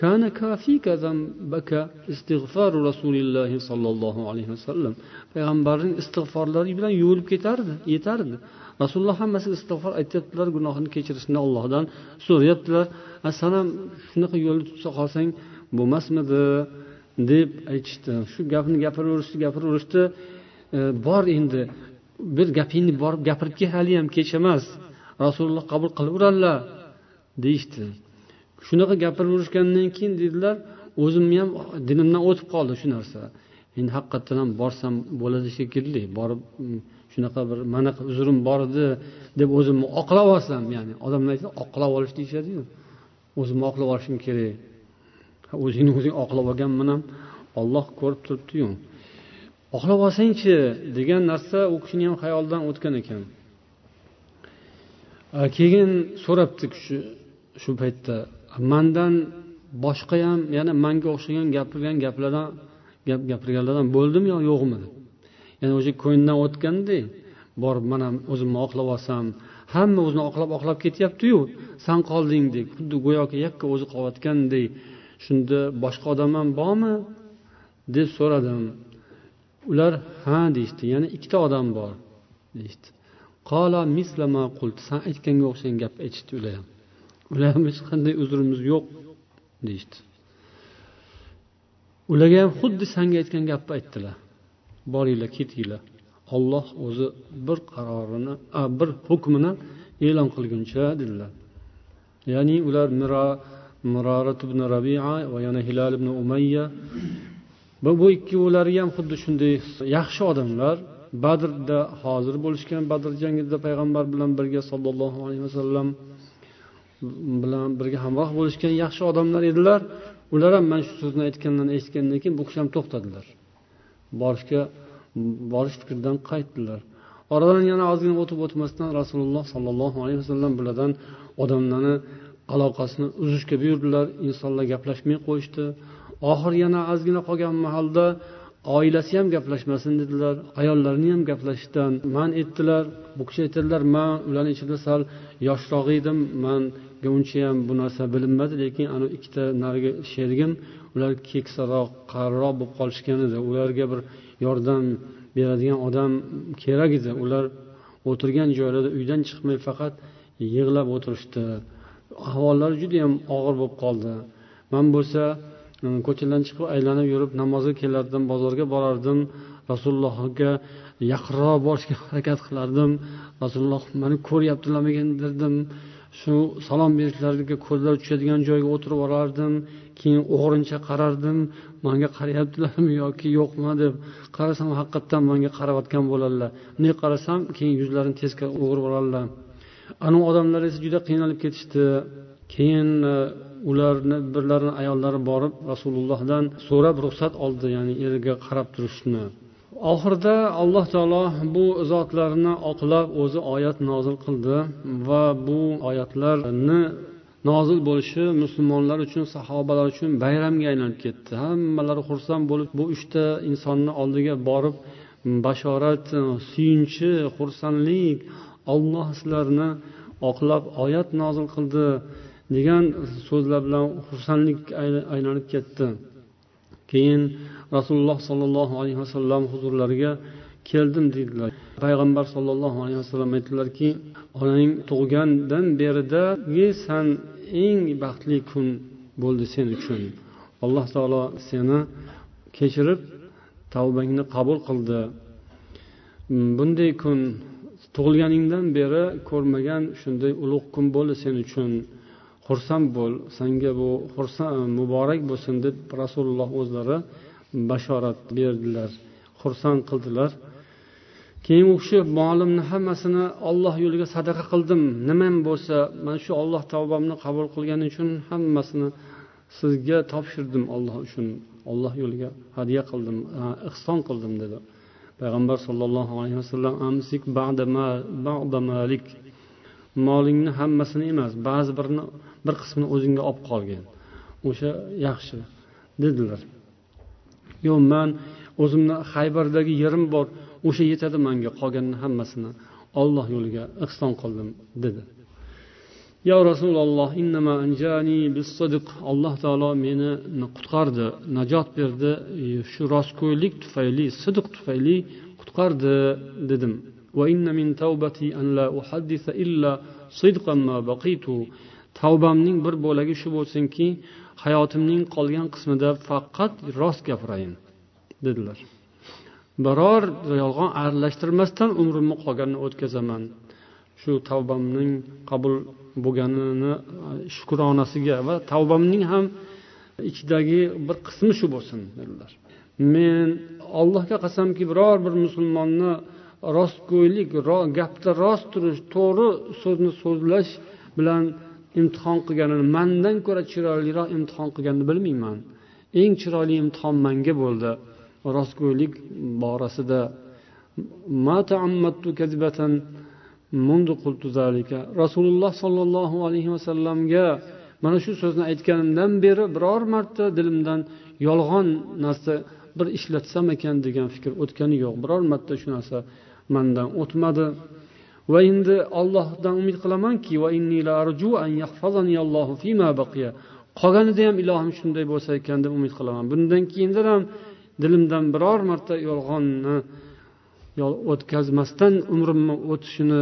kana kafika zambaka istig'foru rasulillohi sollallohu alayhi vasallam payg'ambarning istig'forlari bilan yuvilib ketardi yetardi. Rasululloh hammasiga istig'for aytyaptilar gunohini kechirishni ollohdan so'rayaptilar. San ham shunaqa yo'lni tutsa qolsang bo'lmasmidi deb aytishdi. Shu gapni gapiraverishdi gapiraverishdi. E, bor endi. Bir gapingni borib gapirib kel haliyam kech emas rasululloh qabul qilaveradilar deyishdi. Shunaqa gapiraverishgandan keyin dedilar o'zimni ham dinimdan o'tib qoldi shu narsa. Endi haqiqatdan ham borsam bo'ladi shekilli borib shunaqa bir manaqa uzrim bor edi deb o'zimni oqlab olsam ya'ni odamlar aytadi oqlab olish deyishadiyu. O'zimni oqlab olishim kerak. O'zingni o'zing oqlab olganman ham olloh ko'rib turibdiyu. Oqlab olsangchi degan narsa u kishini ham xayolidan o'tgan ekan. Keyin so'rabdi kishi shu paytda mandan boshqa ham yana manga o'xshagan gapirgan gaplardan gap gapirganlardan bo'ldimi yo yo'qmi? deb ya'ni o'sha ko'nglimdan o'tgandek borib man ham o'zimni oqlab olsam hamma o'zini oqlab oqlab ketyaptiyu san qoldingdek xuddi go'yoki yakka o'zi qolayotgandek shunda boshqa odam ham bormi? deb so'radim. Ular ha deyishdi. Yana ikkita odam bor deyishdi. Qola mislama qult san aytganga o'xshagan gap aytishdi ular ham. Ular ham hech qanday uzrimiz yo'q deyishdi. Ularga ham xuddi sanga aytgan gapni aytdilar. Boringlar ketinglar. Olloh o'zi bir qarorini bir hukmini e'lon qilguncha dedilar. Ya'ni ular miro murorat ibn rabia va yana hilal ibn umayya. Bu bu ikkovlari ham xuddi shunday yaxshi odamlar. Badrda hozir bo'lishgan badr jangida payg'ambar bilan birga sollallohu alayhi vasallam bilan birga hamroh bo'lishgan yaxshi odamlar edilar. Ular ham mana shu so'zni aytgandan eshitgandan keyin bu kishi ham to'xtadilar. Borishga borish fikridan qaytdilar. Oradan yana ozgina o'tib o'tmasdan rasululloh sollallohu alayhi vasallam bulardan odamlarni aloqasini uzishga buyurdilar. Insonlar gaplashmay qo'yishdi. Oxiri yana ozgina qolgan mahalda oilasi ham gaplashmasin dedilar. Ayollarini ham gaplashishdan man etdilar. Bu kishi aytadilar man ularni ichida sal yoshroq edim. Manga unchayam bu narsa bilinmadi lekin ana ikkita narigi sherigim ular keksaroq qariroq bo'lib qolishgan edi. Ularga bir yordam beradigan odam kerak edi. Ular o'tirgan joylarida uydan chiqmay faqat yig'lab o'tirishdi. Ahvollari judayam og'ir bo'lib qoldi. Man bo'lsa ko'chadan chiqib aylanib yurib namozga kelardim bozorga borardim. Rasulullohga yaqinroq borishga harakat qilardim. Rasululloh mani ko'ryaptilarmikin derdim. Shu salom berishlariga ko'zlar tushadigan joyga o'tirib olardim keyin o'g'rincha qarardim. Manga qarayaptilarmi yoki yo'qmi deb qarasam haqiqatdan manga qarayotgan bo'ladilar bunday qarasam keyin yuzlarini teskari o'girib oladilar anavi odamlar esa juda qiynalib ketishdi. Keyin e, ularni birlarini ayollari borib rasulullohdan so'rab ruxsat oldi ya'ni eriga qarab turishni. Oxirida alloh taolo bu zotlarni oqlab o'zi oyat nozil qildi va bu oyatlarni nozil bo'lishi musulmonlar uchun sahobalar uchun bayramga aylanib ketdi. Hammalari xursand bo'lib bu uchta insonni oldiga borib bashorat suyunchi xursandlik olloh sizlarni oqlab oyat nozil qildi degan so'zlar bilan xursandlik aylanib ketdi. Keyin rasululloh sollallohu alayhi vasallam huzurlariga keldim deydilar payg'ambar sollallohu alayhi vasallam aytdilarki onang tug'gandan beridagi san eng baxtli kun bo'ldi sen uchun. Alloh taolo seni kechirib tavbangni qabul qildi. Bunday kun tug'ilganingdan beri ko'rmagan shunday ulug' kun bo'ldi sen uchun. Xursand bo'l senga bu xursand muborak bo'lsin deb rasululloh o'zlari bashorat berdilar xursand qildilar. Keyin u kishi molimni hammasini olloh yo'liga sadaqa qildim. Nimam bo'lsa mana shu olloh tavbamni qabul qilgani uchun hammasini sizga topshirdim olloh uchun. Olloh yo'liga hadya qildim ihson qildim dedi. Payg'ambar sollallohu alayhi vasallam amsik malik. Molingni hammasini emas ba'zi birini bir qismini o'zingga olib qolgin. O'sha yaxshi dedilar. Yo'q man o'zimni haybardagi yerim bor o'sha yetadi manga qolganini hammasini olloh yo'liga ehson qildim dedi. Yo rasululloh alloh taolo meni qutqardi najot berdi. Shu rostgo'ylik tufayli sidiq tufayli qutqardi dedim. Tavbamning bir bo'lagi shu bo'lsinki hayotimning qolgan qismida faqat rost gapirayin dedilar. Biror yolg'on aralashtirmasdan umrimni qolganini o'tkazaman. Shu tavbamning qabul bo'lganini shukronasiga va tavbamning ham ichidagi bir qismi shu bo'lsin dedilar. Men allohga qasamki biror bir musulmonni rostgo'ylik gapda rost turish to'g'ri so'zni so'zlash bilan imtihon qilganini mandan ko'ra chiroyliroq imtihon qilganini bilmayman. Eng chiroyli imtihon manga bo'ldi. Rostgo'ylik borasida. Rasululloh sollallohu alayhi vasallamga mana shu so'zni aytganimdan beri biror marta dilimdan yolg'on narsa bir ishlatsam ekan degan fikr o'tgani yo'q. Biror marta shu narsa mandan o'tmadi. Va endi ollohdan umid qilamanki qolganida ham ilohim shunday bo'lsa ekan deb umid qilaman. Bundan keyindan ham dilimdan biror marta yolg'onni o'tkazmasdan umrimni o'tishini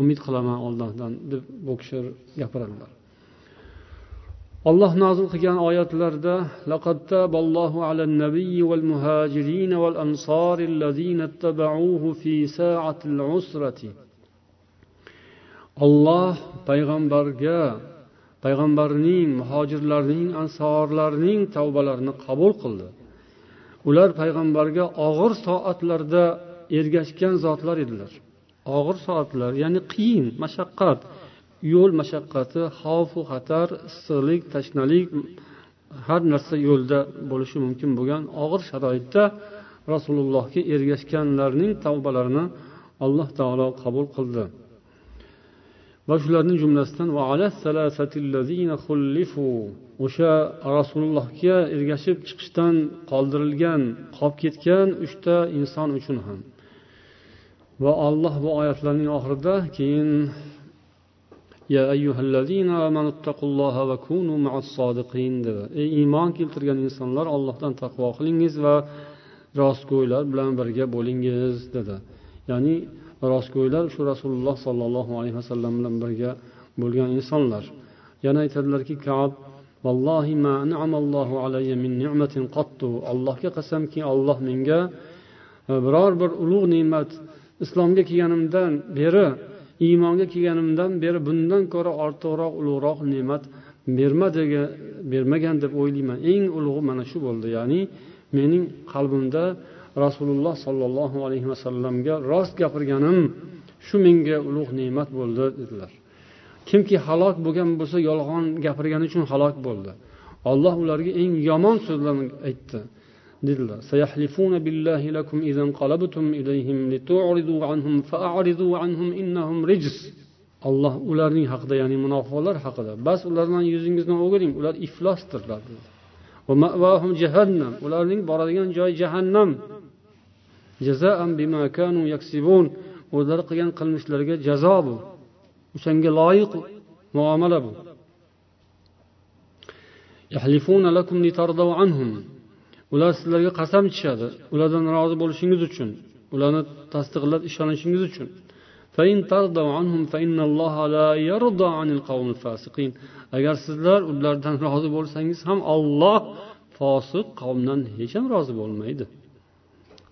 umid qilaman ollohdan deb bu kishi gapiradilar alloh nozil qilgan oyatlarda لقد تاب الله على النبي والمهاجرين والأنصار الذين اتبعوه في ساعة العسرة olloh payg'ambarga payg'ambarning muhojirlarning ansorlarning tavbalarini qabul qildi ular payg'ambarga og'ir soatlarda ergashgan zotlar edilar. Og'ir soatlar ya'ni qiyin mashaqqat yo'l mashaqqati xavfu xatar issiqlik tashnalik har narsa yo'lda bo'lishi mumkin bo'lgan og'ir sharoitda rasulullohga ergashganlarning tavbalarini alloh taolo qabul qildi. Va shularning jumlasidan o'sha rasulullohga ergashib chiqishdan qoldirilgan qolib ketgan uchta inson uchun ham. Va alloh bu oyatlarning oxirida keyin ey iymon keltirgan insonlar ollohdan taqvo qilingiz va rostgo'ylar bilan birga bo'lingiz dedi. Ya'ni rostgo'ylar shu rasululloh sollallohu alayhi vasallam bilan birga bo'lgan insonlar yana aytadilarki kab allohga qasamki olloh menga e, biror bir ulug' ne'mat islomga kelganimdan beri iymonga kelganimdan beri bundan ko'ra ortiqroq ulug'roq ne'mat bermagan deb o'ylayman. Eng ulug'i mana shu bo'ldi. Ya'ni mening qalbimda rasululloh sollallohu alayhi vasallamga rost gapirganim shu menga ulug' ne'mat bo'ldi dedilar. Kimki halok bo'lgan bo'lsa yolg'on gapirgani uchun halok bo'ldi. Olloh ularga eng yomon so'zlarni aytdi dedilar. Alloh ularning haqida ya'ni munofiqlar haqida bas ulardan yuzingizni o'giring ular iflosdirlar jahannam ularning boradigan joyi jahannam. O'zlari qilgan qilmishlariga jazo bu. O'shanga loyiq muomala bu. Ular sizlarga qasam ichishadi. Ulardan rozi bo'lishingiz uchun ularni tasdiqlab ishonishingiz uchun. Agar sizlar ulardan rozi bo'lsangiz ham olloh fosiq qavmdan hech ham rozi bo'lmaydi.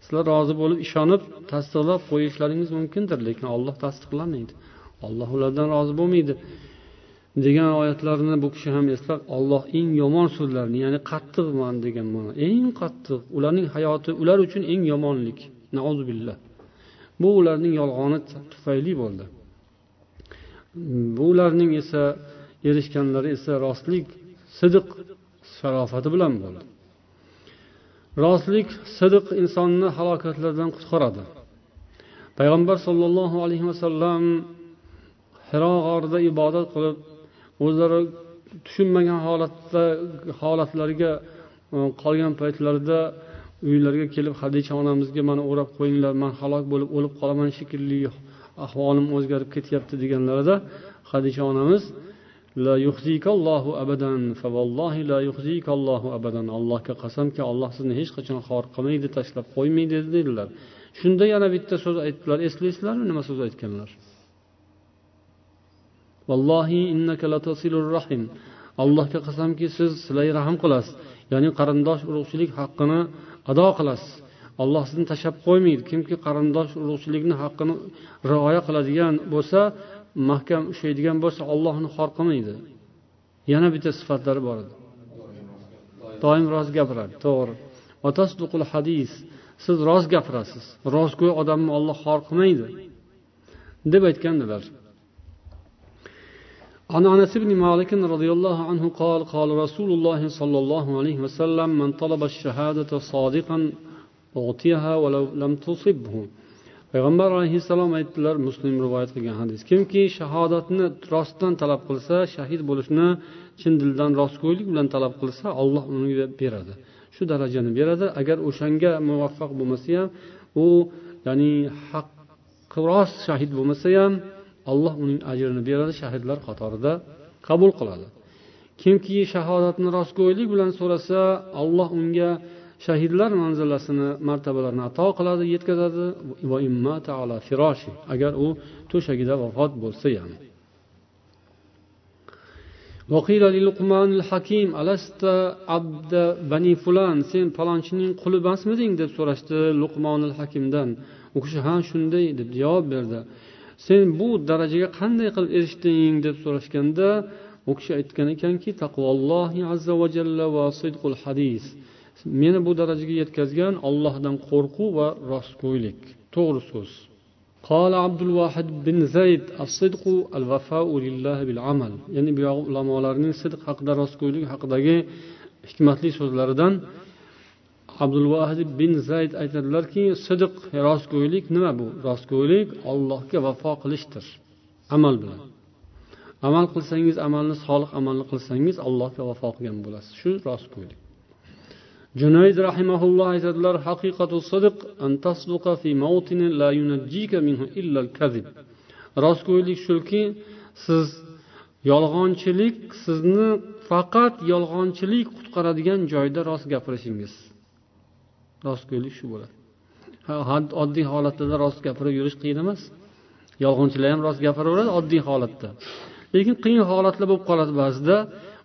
Sizlar rozi bo'lib ishonib tasdiqlab qo'yishlaringiz mumkindir lekin olloh tasdiqlamaydi. Olloh ulardan rozi bo'lmaydi degan oyatlarni bu kishi ham eslab olloh eng yomon so'zlarni ya'ni qattiqman degan ma'no eng qattiq ularning hayoti ular uchun eng yomonlik billah. Bu ularning yolg'oni tufayli bo'ldi. Bularning esa erishganlari esa rostlik sidiq sharofati bilan bo'ldi. Rostlik sidiq insonni halokatlardan qutqaradi. Payg'ambar sollallohu alayhi vasallam hiro g'orida ibodat qilib o'zlari tushunmagan holatda holatlariga e, qolgan paytlarida uylariga kelib hadicha onamizga mani o'rab qo'yinglar man halok bo'lib o'lib qolaman shekilli ahvolim o'zgarib ketyapti deganlarida hadicha onamiz la yuhzikallohu abadan la yuhzikallohu abadan. Allohga qasamki alloh sizni hech qachon xor qilmaydi tashlab qo'ymaydi dedilar. Shunda yana bitta so'z aytdilar. Eslaysizlarmi nima so'z aytganlar? Vallohi innaka latasilur rahim. Allohga qasamki siz silay rahm qilasiz. Ya'ni qarindosh urug'chilik haqqini ado qilasiz. Alloh sizni tashlab qo'ymaydi. Kimki qarindosh urug'chilikni haqqini rioya qiladigan bo'lsa mahkam ushlaydigan bo'lsa olloh uni xor qilmaydi yana bitta sifatlari bor edi doim rost gapiradi to'g'ri hadis siz rost gapirasiz rostgo'y odamni olloh xor qilmaydi deb aytgandilar عن انس بن مالك رضي الله عنه قال قال رسول الله صلى الله عليه وسلم من طلب الشهادة صادقا أعطيها ولو لم تصبه payg'ambar alayhissalom aytdilar muslim rivoyat qilgan hadis. Kimki shahodatni rostdan talab qilsa shahid bo'lishni chin dildan rostgo'ylik bilan talab qilsa alloh unga beradi. Shu darajani beradi. Agar o'shanga muvaffaq bo'lmasa ham u ya'ni haqqi shahid bo'lmasa ham alloh uning ajrini beradi shahidlar qatorida qabul qiladi. Kimki shahodatni rostgo'ylik bilan so'rasa alloh unga shahidlar manzilasini martabalarini ato qiladi yetkazadi. Agar u to'shagida vafot bo'lsa ham. Sen palonchining quli emasmiding deb so'rashdi luqmonil hakimdan. U kishi ha shunday deb javob berdi. Sen bu darajaga qanday qilib erishding? deb so'rashganda u kishi aytgan ekanki taqvollohi azza va jalla va sidqul hadis. meni bu darajaga yetkazgan ollohdan qo'rquv va rostgo'ylik to'g'ri so'z قال عبد الواحد بن زيد الصدق الوفاء لله بالعمل ya'ni bu yog'i ulamolarning sidq haqida rostgo'ylik haqidagi hikmatli so'zlaridan abdulvahid bin zayd aytadilarki sidiq rostgo'ylik nima bu rostgo'ylik ollohga vafo qilishdir amal bilan amal qilsangiz amalni solih amalni qilsangiz allohga vafo qilgan bo'lasiz shu rostgo'ylik Junayd rahimaulloh aytadilar haqiqatu sidiq an tasduqa fi mawtin la yunajjika minhu illa al-kadhib. Rostgo'ylik shuki siz yolg'onchilik sizni faqat yolg'onchilik qutqaradigan joyda rost gapirishingiz. Rostgo'ylik shu bo'ladi. Oddiy holatda rost gapirib yurish qiyin emas. Yolg'onchilar ham rost gapiraveradi oddiy holatda. Lekin qiyin holatlar bo'lib qoladi ba'zida.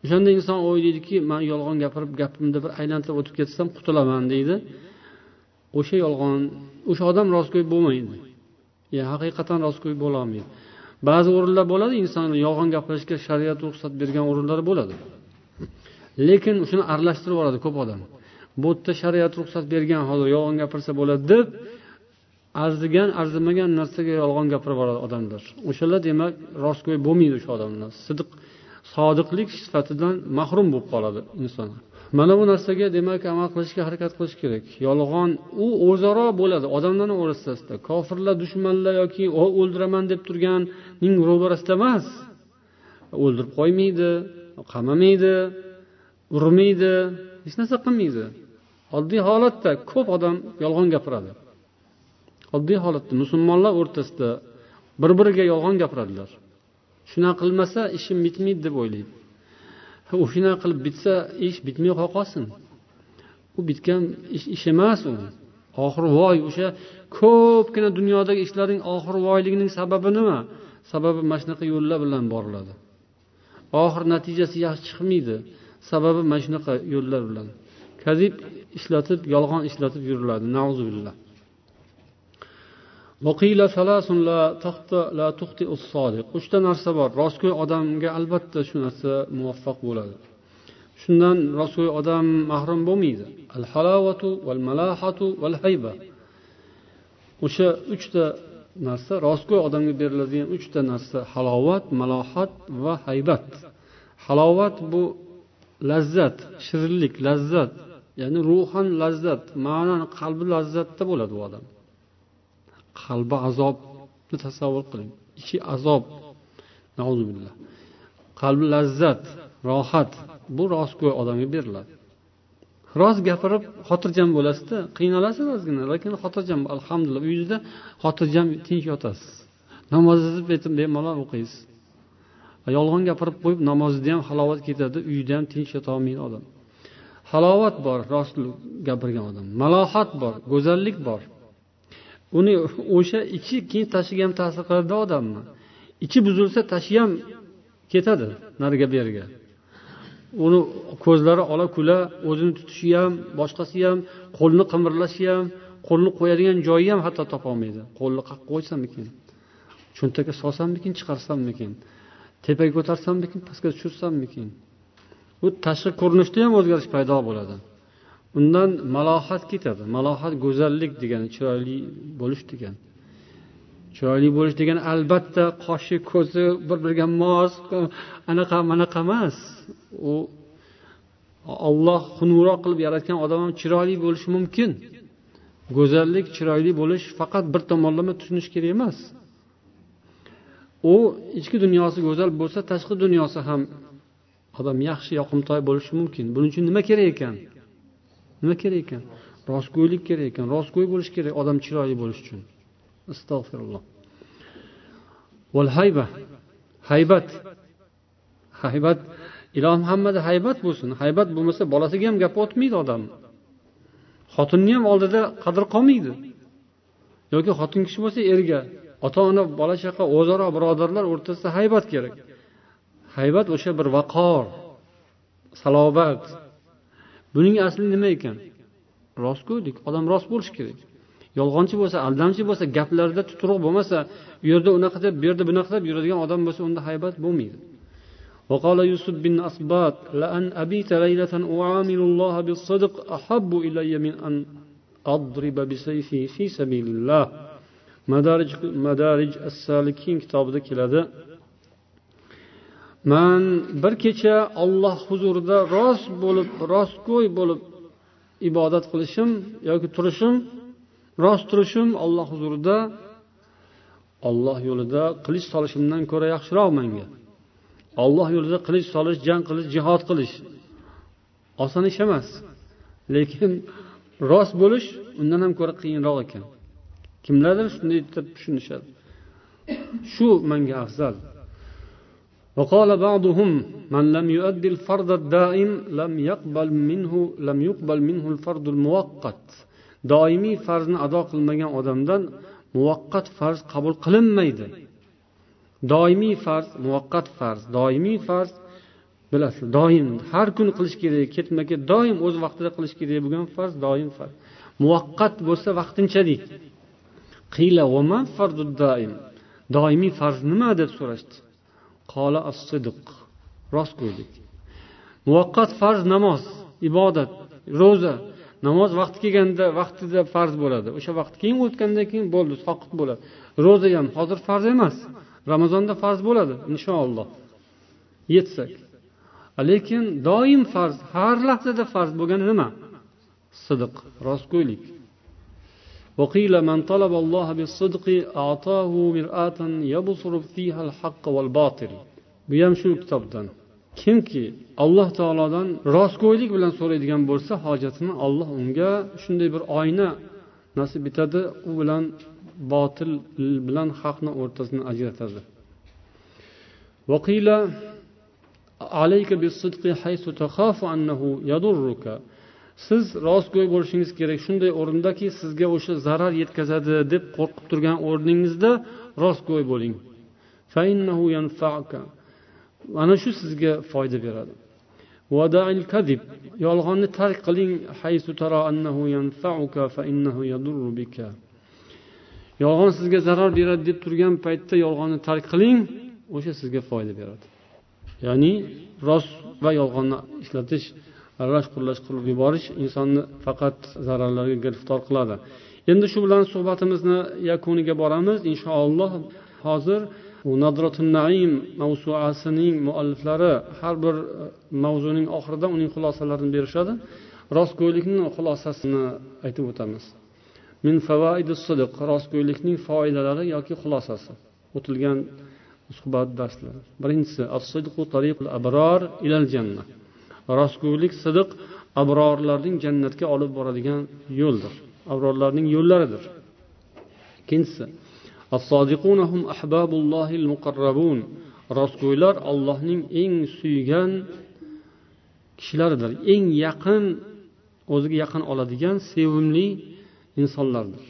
O'shanda inson o'ylaydiki man yolg'on gapirib gapimda bir aylantirib o'tib ketsam qutulaman deydi. O'sha yolg'on o'sha odam rostgo'y bo'lmaydi. Haqiqatdan rostgo'y bo'lolmaydi. Ba'zi o'rinlar bo'ladi inson yolg'on gapirishga shariat ruxsat bergan o'rinlar bo'ladi. Lekin shuni aralashtirib yuboradi ko'p odam. Bu yerda shariat ruxsat bergan hozir yolg'on gapirsa bo'ladi deb arzigan arzimagan narsaga yolg'on gapirib yuboradi odamlar. O'shalar demak rostgo'y bo'lmaydi o'sha odamlar. Sidiq sodiqlik sifatidan mahrum bo'lib qoladi inson. Mana bu narsaga demak amal qilishga harakat qilish kerak. Yolg'on u o'zaro bo'ladi. Odamlarni o'rtasida kofirlar dushmanlar yoki o'ldiraman deb turganning ro'barasida emas. O'ldirib qo'ymaydi qamamaydi urmaydi hech narsa qilmaydi. Oddiy holatda ko'p odam yolg'on gapiradi. Oddiy holatda musulmonlar o'rtasida bir biriga yolg'on gapiradilar. Shunaqa qilmasa ishim bitmaydi deb o'ylaydi. U shunaqa qilib bitsa ish bitmay qolsin u bitgan ish ish emas u. Oxiri voy o'sha ko'pgina dunyodagi ishlarning oxiri voyligining sababi nima? Sababi mana shunaqa yo'llar bilan boriladi. Oxir natijasi yaxshi chiqmaydi. Sababi mana shunaqa yo'llar bilan. Kazib ishlatib yolg'on ishlatib yuriladi. Nazubillah uchta narsa bor. Rostgo'y odamga albatta shu narsa muvaffaq bo'ladi. Shundan rostgo'y odam mahrum bo'lmaydi. Al halovatu val malahatu val hayba o'sha uchta narsa rostgo'y odamga beriladigan uchta narsa halovat malohat va haybat. Halovat bu lazzat shirinlik lazzat ya'ni ruhan lazzat ma'nan qalbi lazzatda bo'ladi u odam. Qalbi azobni tasavvur qiling. Ichi azob. Qalbi lazzat rohat bu rostgo'y odamga beriladi. Rost gapirib xotirjam bo'lasizda qiynalasiz ozgina lekin xotirjam alhamdulillah uyingizda xotirjam tinch yotasiz. Namozingizni bemalol o'qiysiz. Yolg'on gapirib qo'yib namozida ham halovat ketadi uyida ham tinch yotolmaydi odam. Halovat bor rost gapirgan odam. Malohat bor go'zallik bor. Uni o'sha ichi keyin tashiga ham ta'sir qiladida odamni. Ichi buzilsa tashi ham ketadi nariga beriga uni ko'zlari ola kula o'zini tutishi ham boshqasi ham qo'lni qimirlashi ham qo'lni qo'yadigan joyi ham hatto topolmaydi. Qo'lni qayerga qo'ysammikin? Cho'ntakka solsammikin chiqarsammikin? Tepaga ko'tarsammikin pastga tushirsammikin? Bu tashqi ko'rinishda ham o'zgarish paydo bo'ladi. Undan malohat ketadi. Malohat go'zallik degani chiroyli bo'lish degani chiroyli bo'lish degani albatta qoshi ko'zi bir biriga mos anaqa manaqa emas. U olloh xunukroq qilib yaratgan odam ham chiroyli bo'lishi mumkin. Go'zallik chiroyli bo'lish faqat bir tomonlama tushunish kerak emas. U ichki dunyosi go'zal bo'lsa tashqi dunyosi ham odam yaxshi yoqimtoy bo'lishi mumkin. Buning uchun nima kerak ekan? Nima kerak ekan? Rostgo'ylik kerak ekan. Rostgo'y bo'lish kerak odam chiroyli bo'lish uchun. Astag'firulloh hayba. Haybat. Haybat. Ilohim hammada haybat bo'lsin. Haybat bo'lmasa bolasiga ham gap o'tmaydi odam. Xotinni ham oldida qadr qolmaydi. Yoki xotin kishi bo'lsa erga ota ona bola chaqa o'zaro birodarlar o'rtasida haybat kerak. Haybat o'sha bir vaqor salobat. buning asli nima ekan rostgo'ylik odam rost bo'lishi kerak yolg'onchi bo'lsa aldamchi bo'lsa gaplarida tuturuq bo'lmasa u yerda unaqa deb bu yerda bunaqa deb yuradigan odam bo'lsa unda haybat bo'lmaydi وقال يوسف بن أسباط لأن أبيت ليلة أعامل الله بالصدق أحب إلي من أن أضرب بسيفي في سبيل الله مدارج مدارج السالكين kitobida keladi man bir kecha olloh huzurida rost bo'lib rostgo'y bo'lib ibodat qilishim yoki turishim rost turishim olloh huzurida olloh yo'lida qilich solishimdan ko'ra yaxshiroq menga olloh yo'lida qilich solish jang qilish jihod qilish oson ish emas. Lekin rost bo'lish undan ham ko'ra qiyinroq ekan. Kimlardir shunday deb tushunishadi. Shu menga afzal. وقال بعضهم من لم يؤدي الفرض الدائم لم يقبل منه لم يقبل منه الفرض المؤقت doimiy farzni ado qilmagan odamdan muvaqqat farz qabul qilinmaydi doimiy farz muvaqqat farz doimiy farz bilasiz doim har kuni qilish kerak ketma ket doim o'z vaqtida qilish kerak bo'lgan farz doim farz muvaqqat bo'lsa vaqtinchalik doimiy farz nima deb so'rashdi Qola as-sidq. Rostgo'ylik muvaqqat farz namoz ibodat ro'za. Namoz vaqti kelganda vaqtida farz bo'ladi. O'sha vaqt keyin o'tgandan keyin bo'ldi soqit bo'ladi. Ro'za ham hozir farz emas. Ramazonda farz bo'ladi inshaalloh yetsak. Lekin doim farz har lahzada farz bo'lgani nima? Sidiq rostgo'ylik وقيل من طلب الله بالصدق أعطاه مرآة يبصر فيها الحق والباطل bu ham shu kitobdan kimki alloh taolodan rostgo'ylik bilan so'raydigan bo'lsa hojatini olloh unga shunday bir oyna nasib etadi u bilan botil bilan haqni o'rtasini ajratadi وقيل عليك بالصدق حيث تخاف أنه يضرك siz rostgo'y bo'lishingiz kerak. Shunday o'rindaki sizga o'sha zarar yetkazadi deb qo'rqib turgan o'rningizda rostgo'y bo'ling. Mana shu sizga foyda beradi. Yolg'onni tark qiling. Yolg'on sizga zarar beradi deb turgan paytda yolg'onni tark qiling. O'sha sizga foyda beradi. Ya'ni rost va yolg'onni ishlatish aralash qurlash qilib yuborish insonni faqat zararlarga giriftor qiladi. Endi shu bilan suhbatimizni yakuniga boramiz. Inshaalloh hozir nadratun naim mavsuasining mualliflari har bir e, mavzuning oxirida uning xulosalarini berishadi. Rostgo'ylikni xulosasini aytib o'tamiz. Min sidiq rostgo'ylikning foydalari yoki xulosasi. O'tilgan suhbat darslari. Birinchisi abror ilal jannat rostgo'ylik sidiq abrorlarning jannatga olib boradigan yo'ldir abrorlarning yo'llaridir. Ikkinchisi rostgo'ylar ollohning eng suygan kishilaridir eng yaqin o'ziga yaqin oladigan sevimli insonlardir.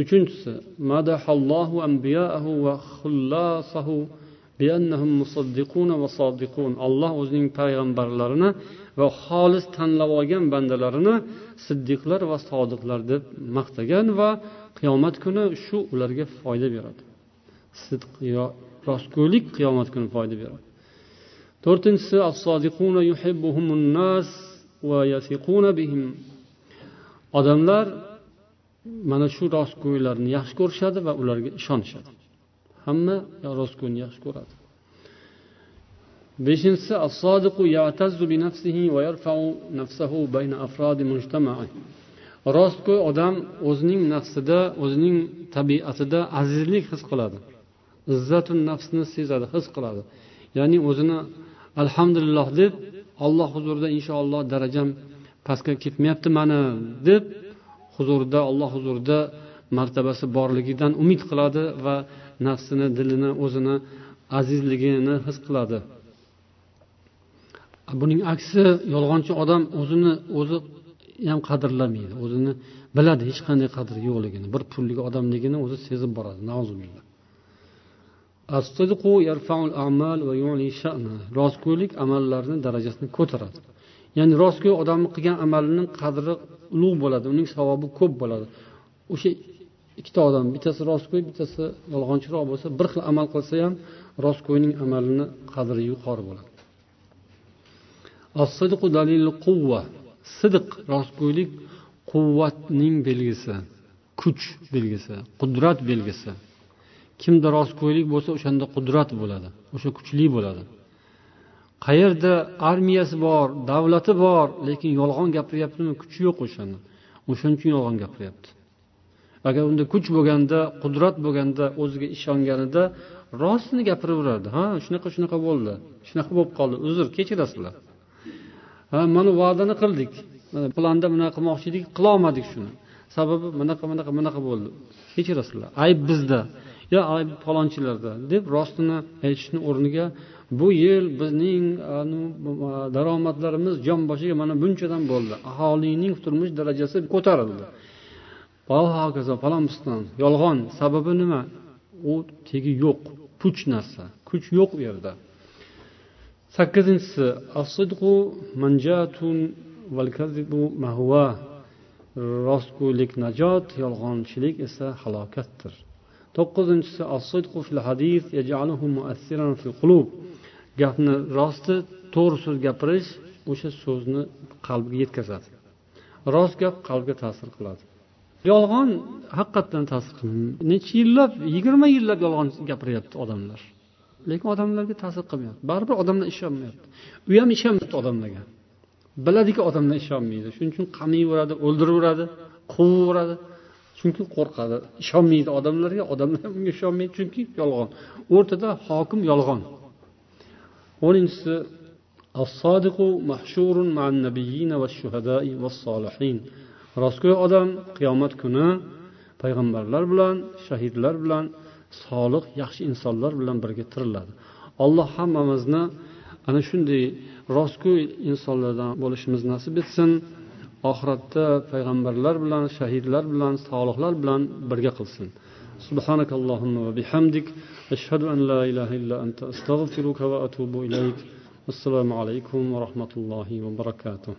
Uchinchisi madahallohu anbiyaahu va xullasahu alloh o'zining payg'ambarlarini va xolis tanlab olgan bandalarini siddiqlar va sodiqlar deb maqtagan va qiyomat kuni shu ularga foyda beradi. Sidq yo rostgo'ylik qiyomat kuni foyda beradi. To'rtinchisi odamlar mana shu rostgo'ylarni yaxshi ko'rishadi va ularga ishonishadi. Hamma rostgo'yni yaxshi ko'radi. Beshinchisi rostgo'y odam o'zining nafsida o'zining tabiatida azizlik his qiladi. Izzatun nafsni sezadi his qiladi. Ya'ni o'zini alhamdulillah deb olloh huzurida inshaalloh darajam pastga ketmayapti mani deb huzurida olloh huzurida martabasi borligidan umid qiladi va nafsini dilini o'zini azizligini his qiladi. Buning aksi yolg'onchi odam o'zini o'zi ham qadrlamaydi o'zini biladi hech qanday qadri yo'qligini bir pullik odamligini o'zi sezib boradi rostgo'ylik amallarni darajasini ko'taradi. Ya'ni rostgo'y odamni qilgan amalining qadri ulug' bo'ladi uning savobi ko'p bo'ladi. O'sha ikkita odam bittasi rostgo'y bittasi yolg'onchiroq bo'lsa bir xil amal qilsa ham rostgo'yning amalini qadri yuqori bo'ladi. Sidiq rostgo'ylik quvvatning belgisi kuch belgisi qudrat belgisi. Kimda rostgo'ylik bo'lsa o'shanda qudrat bo'ladi o'sha kuchli bo'ladi. Qayerda armiyasi bor davlati bor lekin yolg'on gapiryaptimi kuchi yo'q o'shani o'shaning uchun yolg'on gapiryapti. Agar unda kuch bo'lganda qudrat bo'lganda o'ziga ishonganida rostini gapiraverardi ha shunaqa shunaqa bo'ldi. Shunaqa bo'lib qoldi. Uzr kechirasizlar. Ha mana va'dani qildik. Mana planda bunaqa qilmoqchi edik qilolmadik shuni. Sababi bunaqa bunaqa bunaqa bo'ldi. Kechirasizlar. Ayb bizda. Yo ayb falonchilarda deb rostini aytishni o'rniga bu yil bizning daromadlarimiz jon boshiga mana bunchadan bo'ldi. Aholining turmush darajasi ko'tarildi. Hokazo falon piston yolg'on. Sababi nima? U tegi yo'q puch narsa. Kuch yo'q u yerda. Sakkizinchisi rostgo'ylik najot yolg'onchilik esa halokatdir. To'qqizinchisi gapni rosti to'g'ri so'z gapirish o'sha so'zni qalbga yetkazadi. Rost gap qalbga ta'sir qiladi. Yolg'on haqiqatdan ta'sir qilmaydi necha yillab yigirma yillab yolg'on gapiryapti odamlar. Lekin odamlarga ta'sir qilmayapti. Baribir odamlar ishonmayapti. U ham ishonmayapti odamlarga. Biladiki odamlar ishonmaydi. Shuning uchun qamayveradi o'ldiraveradi quvaveradi chunki qo'rqadi. Ishonmaydi odamlarga odamlar unga ishonmaydi. Chunki yolg'on. O'rtada hokim yolg'on. O'ninchisi rostgo'y odam qiyomat kuni payg'ambarlar bilan shahidlar bilan solih yaxshi insonlar bilan birga tiriladi alloh hammamizni ana shunday rostgo'y insonlardan bo'lishimizni nasib etsin oxiratda payg'ambarlar bilan shahidlar bilan solihlar bilan birga qilsin سبحانك اللهم وبحمدك أشهد أن لا إله إلا أنت أستغفرك وأتوب إليك السلام عليكم ورحمة الله وبركاته